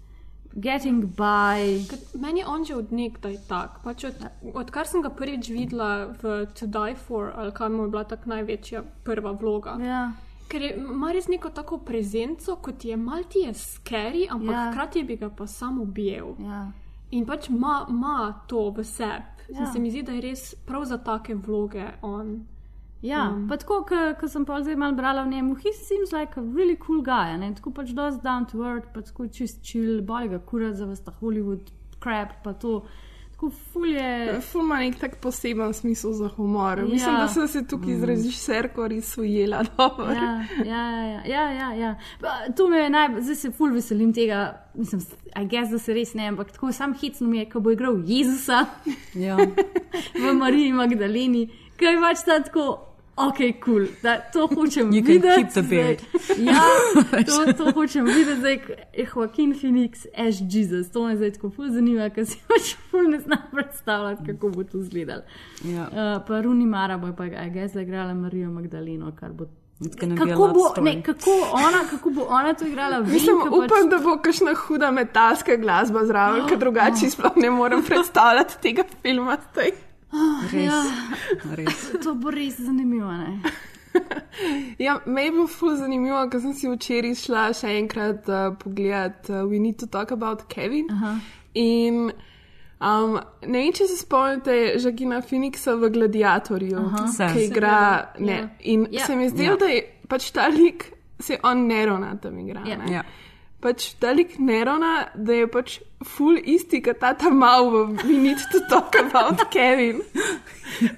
getting by. Meni je on že od nekdaj tak. Pač od, odkar sem ga prvič videla v To Die For, ali kaj mu je bila tako največja prva vloga. Ja. Ker je, ima res neko tako prezenco, kot je malti je scary, ampak Ja. hkrati bi ga pa samo objel. Ja. In pač ima, to v sebi. Ja. Se mi zdi, da je res prav za take vloge on. Ja, um. pa tako, ko sem pa zdaj malo brala v njemu, he seems like a really cool guy, ne? tako pač dosti down to earth, pa tako čist chill, boli ga kurat za vsta Hollywood crap, pa to. Tako fulje. Ful ima nek tak poseben smisel za humor. Ja. Mislim, da sem se tukaj z Mm. režiserko res ujela. Ja, ja, ja, ja, ja, ja. To me je najbolj, zdaj se ful veselim tega, mislim, I guess, da se res ne, ampak tako sam hecno mi je, ko bo igral Jezusa Ja. v Mariji Magdaleni, kaj pač ta tako. Ok, kul, cool. to hočem You can videti. keep the beard. Zdaj. Ja, to, to hočem videti, zdaj je Joaquin Phoenix, as Jesus. To me zdaj tako ful zanima, ker si pač ful ne znam predstavljati, kako bo to izgledalo. Ja. Uh, pa Runi Mara bo pa, a ga je zagrala Marijo Magdaleno, kar bo. Kako bo, ne, kako, ona, kako bo ona to igrala? Vem, Mislim, upam, pač, da bo kakšna huda metalska glasba zraven, ker drugače sploh ne morem predstavljati tega filma. Zdaj. Res, Ja. res. To bo res zanimivo. Ne? Ja, me je bilo ful zanimivo, ker sem si včeraj šla še enkrat uh, pogledat uh, We Need to Talk About Kevin. Aha. In um, ne vem, če se spomnite Žagina Phoenixa v Gladiatorju, Aha. Se. ki igra. Seveda, Ne, ja. in Ja. se mi zdi, Ja. da je pač ta lik, se on Nerona tam igra. Ja. ne. Ja. Pač ta lik Nerona, da je pač ful isti, kot ta tam mal v We Need to Talk About Kevin.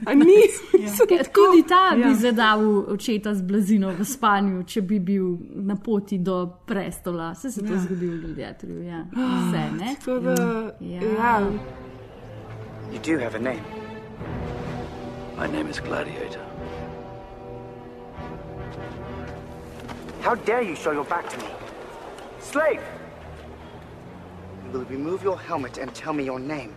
A ni, mislim, Ker tako. Tudi ta Ja. bi zadal očeta z blazino v spanju, če bi bil na poti do prestola. Se to Ja. zgodi v Gladiatorju. Ja. Vse, ne? Tako da, Ja. ja. You do have a name. My name is Gladiator. How dare you show your back to me? Slave! will you remove your helmet and tell me your name?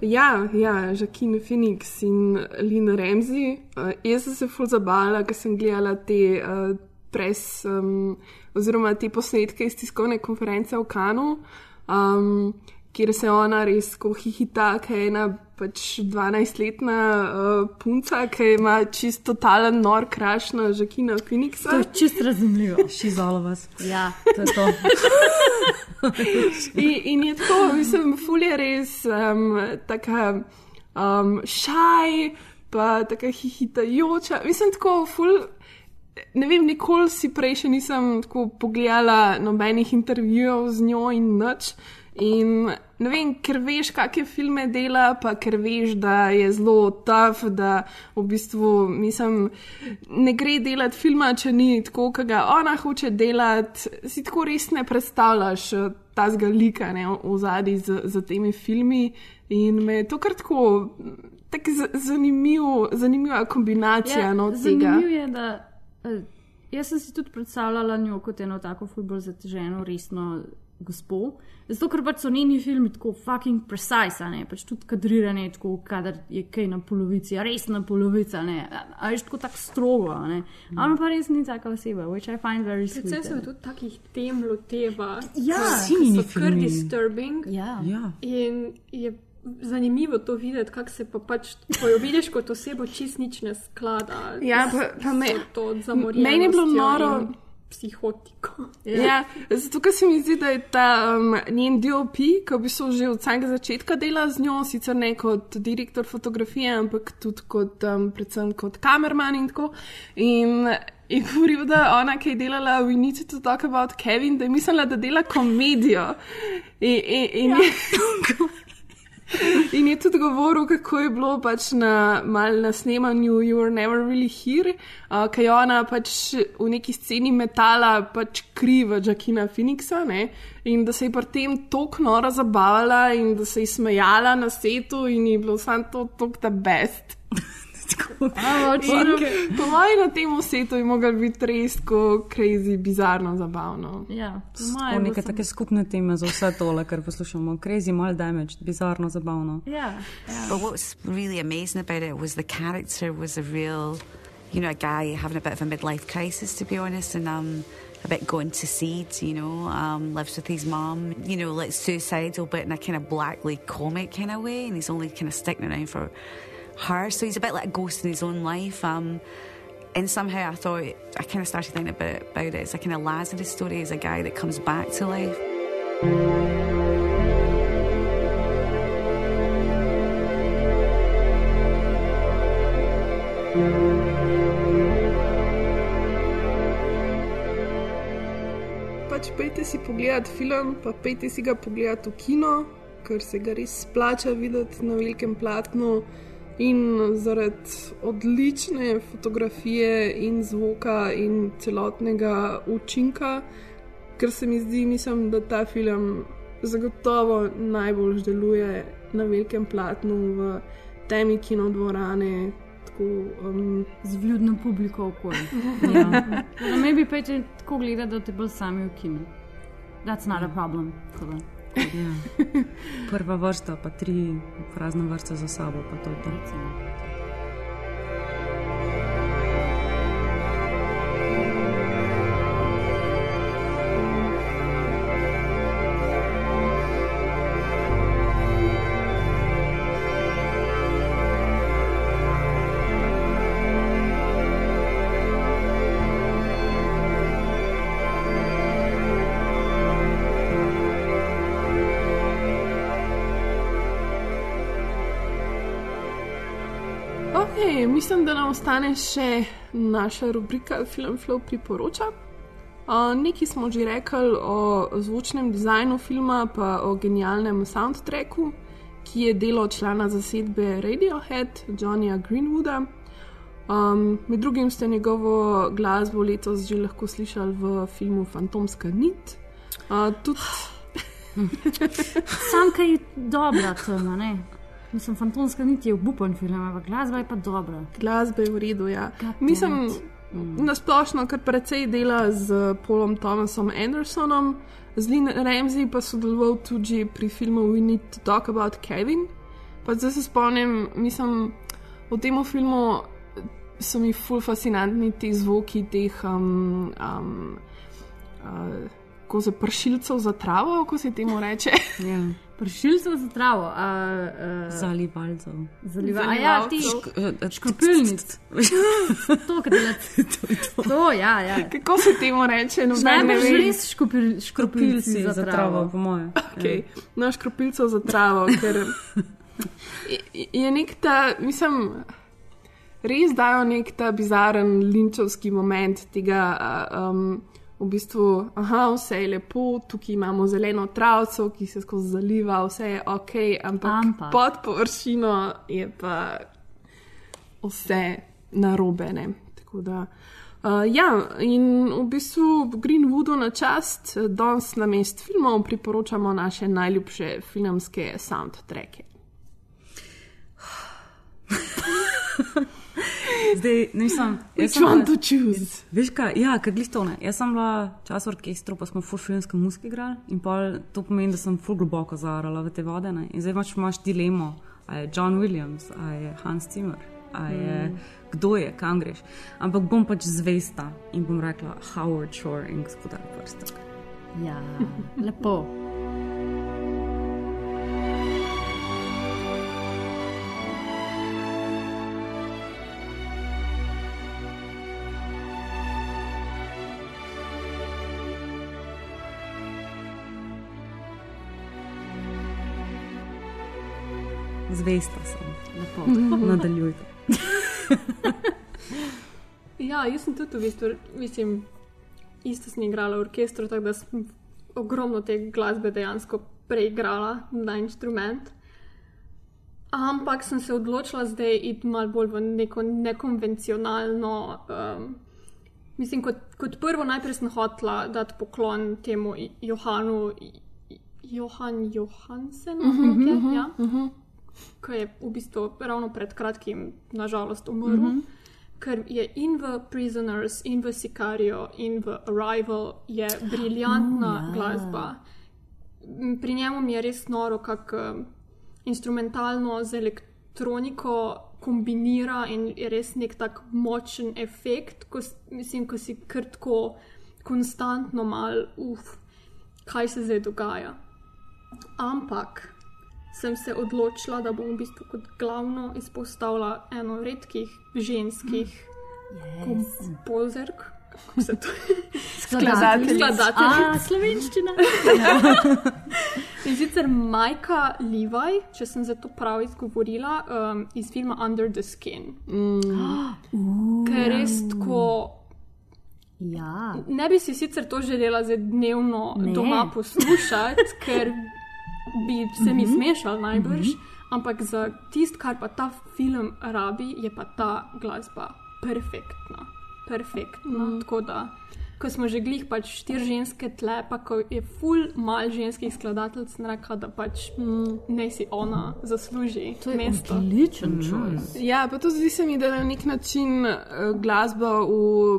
Ja, ja, Žakin Phoenix in Lina Ramsey. Uh, jaz sem se ful zabavila, ker sem gledala te uh, pres um, oziroma te posnetke iz tiskovne konference v Kanu, um, kjer se ona res ko hihita, ker je ena pač 12-letna uh, punca, ki ima čisto totalen nor kraš na Žakina Phoenixa. To je čisto razumljivo. She's all of us. Ja, to je to. in, in je tako, mislim, ful je res um, taka um, šaj, pa taka hihitajoča. Mislim, tako ful. Ne vem, nikoli si prej še nisem tako pogledala nobenih intervjujev z njo in nič. In ne vem, ker veš, kakšne filme dela, pa ker veš, da je zelo tough, da v bistvu mislim, ne gre delati filma, če ni tako, kot ga ona hoče delati. Si tako res ne predstavljaš eh, ta zgalika v zadnji z, z temi filmi. In me je to kar tako. Tako zanimiv, zanimiva kombinacija. Ja, no, zanimivo je, da uh, jaz sem si tudi predstavljala njo kot eno tako fulbol zateženo, resno gospo. Zato, ker pač so njeni filmi tako fucking precise, ne pač tudi kadrirane, tako kadar je kaj na polovici, a res na polovici, ne, a veš tako tako strogo, ne. Mm. Ona pa res ni taka oseba, which I find very sweet. Predvsem se tudi takih tem loteva. Ja, vsi so kar disturbing. Ja. ja. In je zanimivo to videti, kako se pa pač, ko jo vidiš kot osebo, čist nič ne sklada. Ja, pa, pa me, to zamorjeno. Meni je bilo noro. Psihotiko. Ja, zato, ker se mi zdi, da je ta um, njen DOP, ki v bistvu že od samega začetka dela z njo, sicer ne kot direktor fotografije, ampak tudi kot, um, predvsem kot kamerman in tako. In je govoril, da ona, ki je delala v Need to Talk About Kevin, da je mislila, da dela komedijo. In, in, in ja. je. In je tudi govoril, kako je bilo pač na, na snemanju You Were Never Really Here, uh, kaj je ona pač v neki sceni metala pač kriva Jacquina Phoenixa ne? in da se je pri tem tako nora zabavala in da se je smejala na svetu in je bilo samo to, to, the best. Po mojem, na tem svetu je mogel biti res tako crazy, bizarno, zabavno. Ja, Tako neke take skupne teme za vse tole, kar poslušamo. Crazy, mal damage, bizarno, zabavno. Yeah, yeah. But what's really amazing about it was the character was a real, you know, a guy having a bit of a midlife crisis, to be honest, and um, a bit going to seed, you know, um, lives with his mom, you know, like suicidal, but in a kind of blackly comic kind of way, and he's only kind of sticking around for her. So he's a bit like a ghost in his own life. Um, and somehow I thought, I kind of started thinking about, about it. It's a kind of Lazarus story as a guy that comes back to life. Pač pejte si pogledat film, pa pejte si ga pogledat v kino, ker se ga res splača videti na velikem platnu. In zaradi odlične fotografije in zvoka in celotnega učinka, ker se mi zdi, mislim, da ta film zagotovo najbolj deluje na velikem platnu, v temi kinodvorane. Tako, um, Z vljudno publiko okolje. ja. No, bi pa če tako gledati, da te bolj sami v kinu. That's not a problem. Tako Ja. Prva vrsta, pa tri prazne vrste za sabo, pa to je to. Okay, mislim, da nam ostane še naša rubrika Film Flow priporoča. Uh, nekaj smo že rekli o zvočnem dizajnu filma, pa o genialnem soundtracku, ki je delo člana zasedbe Radiohead, Johnnyja Greenwooda. Um, med drugim ste njegovo glasbo letos že lahko slišali v filmu Fantomska nit. Uh, tudi... Sam kaj je dobra tema, ne? Mislim, fantomska niti je obupen film, ampak glasba je pa dobra. Glasba je v redu, ja. Mislim, mm. na splošno kar precej dela z Paulom Thomasom Andersonom. Z Lynn Ramsey pa sodeloval tudi pri filmu We Need to Talk About Kevin. Pa zdaj se spomnim, mislim, v tem filmu so mi ful fascinantni ti zvoki teh. Um, um, uh, Ko se pršilcev za travo, ko se temu reče. Ja. Pršilcev za travo, uh, uh, Zalivalcev. Zaliva, a ja, ti škropilnic. to, kar delate. To, ja, ja. Kako se temu reče? No, Najbolj že res škropil, škropilci za, za travo. po mojem. Okay. No, škropilcev za travo, ker je, je nek ta, mislim, res dajo nek ta bizaren linčovski moment tega. Uh, um, v bistvu, aha, vse je lepo, tukaj imamo zeleno travco, ki se skozi zaliva, vse je ok, ampak, ampak. pod površino je pa vse narobene. Da, uh, ja, in v bistvu Greenwoodu na čast, danes na mest filmov priporočamo naše najljubše filmske soundtracke. Zdaj, nisem. Which one to choose? Veš kaj, ja, ker glistone. Jaz sem bila čas v orkestru, pa smo full filmske muzike igrali in pa to pomeni, da sem full globoko zarala v te vode. Ne? In zdaj imaš, imaš dilemo, a je John Williams, a je Hans Zimmer, a je mm. kdo je, kam greš. Ampak bom pač zvesta in bom rekla Howard Shore in gospodar Prstek. Ja, lepo. Zvesta sem, lepo. Nadaljujte. ja, jaz sem tudi v bistvu, mislim, isto sem igrala v orkestru, tako da sem ogromno te glasbe dejansko preigrala na instrument. Ampak sem se odločila zdaj iti malo bolj v neko nekonvencionalno. Um, mislim, kot, kot prvo, najprej sem hotela dati poklon temu Johanu, Johan Johansen. Mhm, Mm -hmm, mhm, ja. mhm. Ki je v bistvu ravno pred kratkim, nažalost, umrl. Mm -hmm. Ker je in v Prisoners, in v Sicario, in v Arrival je briljantna Oh, ja. glasba. Pri njemu mi je res noro, kako instrumentalno z elektroniko kombinira in je res nek tak močen efekt, ko, mislim, ko si krtko, konstantno mal, uf, kaj se zdaj dogaja. Ampak sem se odločila, da bom v bistvu kot glavno izpostavila eno redkih ženskih Yes. kompozerk. Kako se to Skladateljic. Skladateljic. A, slovenščina. In sicer Majka Levi, če sem za to prav izgovorila, um, iz filma Under the Skin. Uh, Ker je res tako. Ja. Ne bi si sicer to želela zdaj dnevno Ne. ne. doma poslušati, ker bi se mi Mhm. smešal najbrž. Mhm. Ampak za tisto, kar pa ta film rabi, je pa ta glasba perfektna. Perfektna. Mm. Tako da, ko smo že glih pač štiri ženske tle, pa ko je full mal ženskih skladateljic, sem rekla, da pač mm, ne si ona zasluži To je mesto. odličen choice. Ja, pa to zdi se mi, da na nek način uh, glasba v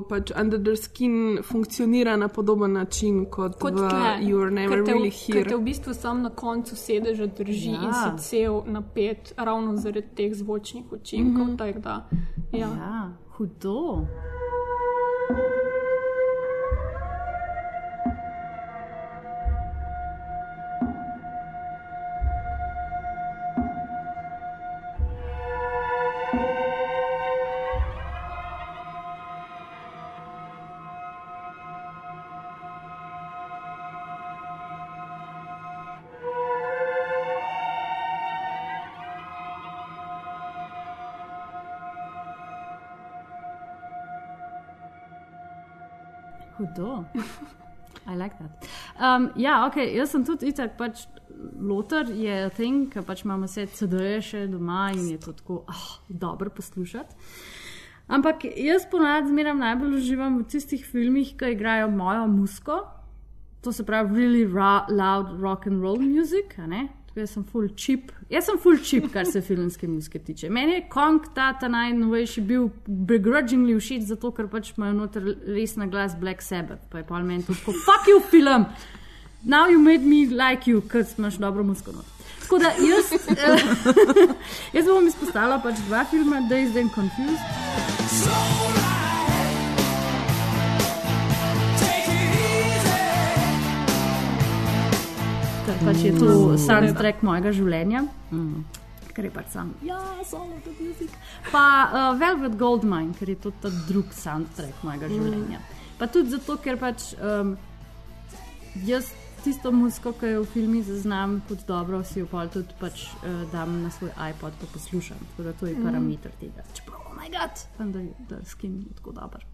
pač Under the Skin funkcionira na podoben način kot, Kot v tle, You're Never ker te, Really ker Here. te v bistvu sam na koncu sedeža drži ja. in si cel napet, ravno zaradi teh zvočnih učinkov. Mm Mhm. -hmm. da, ja. Ja, hudo. Hudo. I like that. Um, ja, ok, jaz sem tudi itak, pač loter je thing, ker pač imamo vse CD-je še doma in je to tako oh, dobro poslušati. Ampak jaz ponad zmeraj najbolj uživam v tistih filmih, ki igrajo mojo musko, to se pravi really ra loud rock and roll music, ne? Jaz sem full chip. Jaz sem full chip, kar se filmske muzike tiče. Meni je Kong ta, ta najnovejši bil begrudgingly všeč, zato ker pač imajo noter res na glas Black Sabbath, pa je pa meni to tako, fuck you film! now you made me like you, ker imaš dobro musko. not." Tako da jaz, eh, jaz bom izpostavila pač dva filma, Dazed and Confused. Pač je to soundtrack mojega življenja. Mm. Ker je pač sam, ja, solo to music. Pa uh, Velvet Goldmine, ker je to ta drug soundtrack mojega Mm. življenja. Pa tudi zato, ker pač um, jaz tisto muziko, ki jo v filmih zaznam kot dobro, si jo pol tudi pač uh, dam na svoj iPod pa poslušam. Tako da to je Mm. parameter tega. Čeprav, moj bog, da, da skin je tako dober.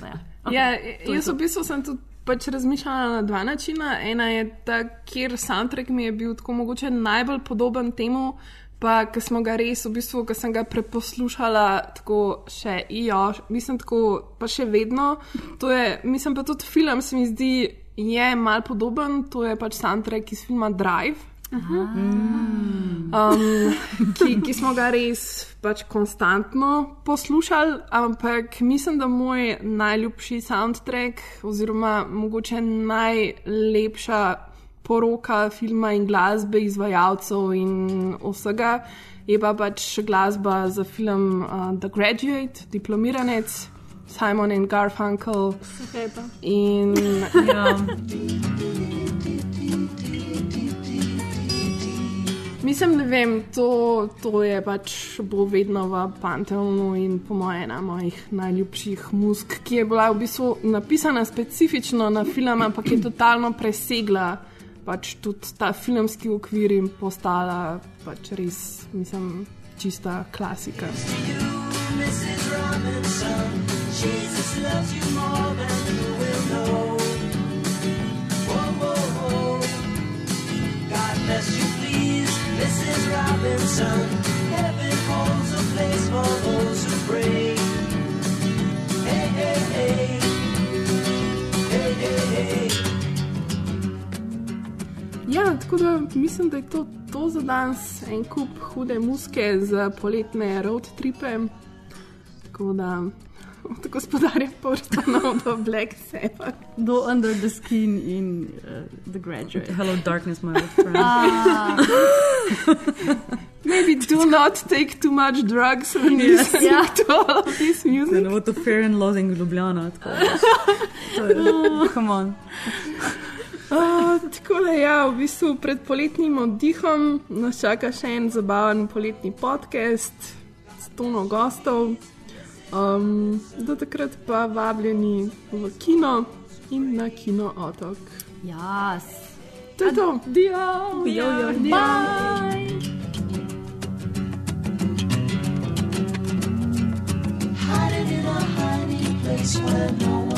Da ja. Okay, ja, je jaz v bistvu sem tudi pač razmišljala na dva načina. Ena je ta, kjer soundtrack mi je bil tako mogoče najbolj podoben temu. Pa, ki smo ga res, v bistvu, ki sem ga preposlušala, tako še ijo, mislim, tako pa še vedno. To je, mislim pa tudi film, se mi zdi, je mal podoben, to je pač soundtrack iz filma Drive. Um, ki, ki smo ga res pač konstantno poslušali, ampak mislim, da moj najljubši soundtrack, oziroma mogoče najlepša poroka filma in glasbe, izvajalcev in vsega, je pa pač glasba za film uh, The Graduate, diplomiranec, Simon in Garfunkel. Pa. In Ja. Mislim, ne vem, to, to je pač bo vedno v Panteonu in po mojem ena mojih najljubših musk, ki je bila v bistvu napisana specifično na film, ampak je totalno presegla pač tudi ta filmski okvir in postala pač res, mislim, čista klasika. Jesus loves you more than you will know. Whoa, whoa, whoa. God bless you, Mrs. Robinson. Heaven holds a place for those who pray. Hey, hey, hey. Hey, hey, hey. Ja, tako da mislim, da je to, to za danes en kup hude muske za poletne road tripe. Tako da od gospodarja Portana do Black Sabbath. Do Under the Skin in uh, The Graduate. Hello, darkness, my old friend. Ah. Maybe do not take too much drugs when Yes. listening Ja. to all of this music. ne bo to fair and losing Ljubljana. Tako. Je- Come on. Uh, tako da, ja, v bistvu pred poletnim oddihom nas čaka še en zabaven poletni podcast s tono gostov. Um, do takrat pa vabljeni v kino in na kino otok. Yes. To je to. Dio, Jo, jo, dio. Bye. Hiding in a hiding place where no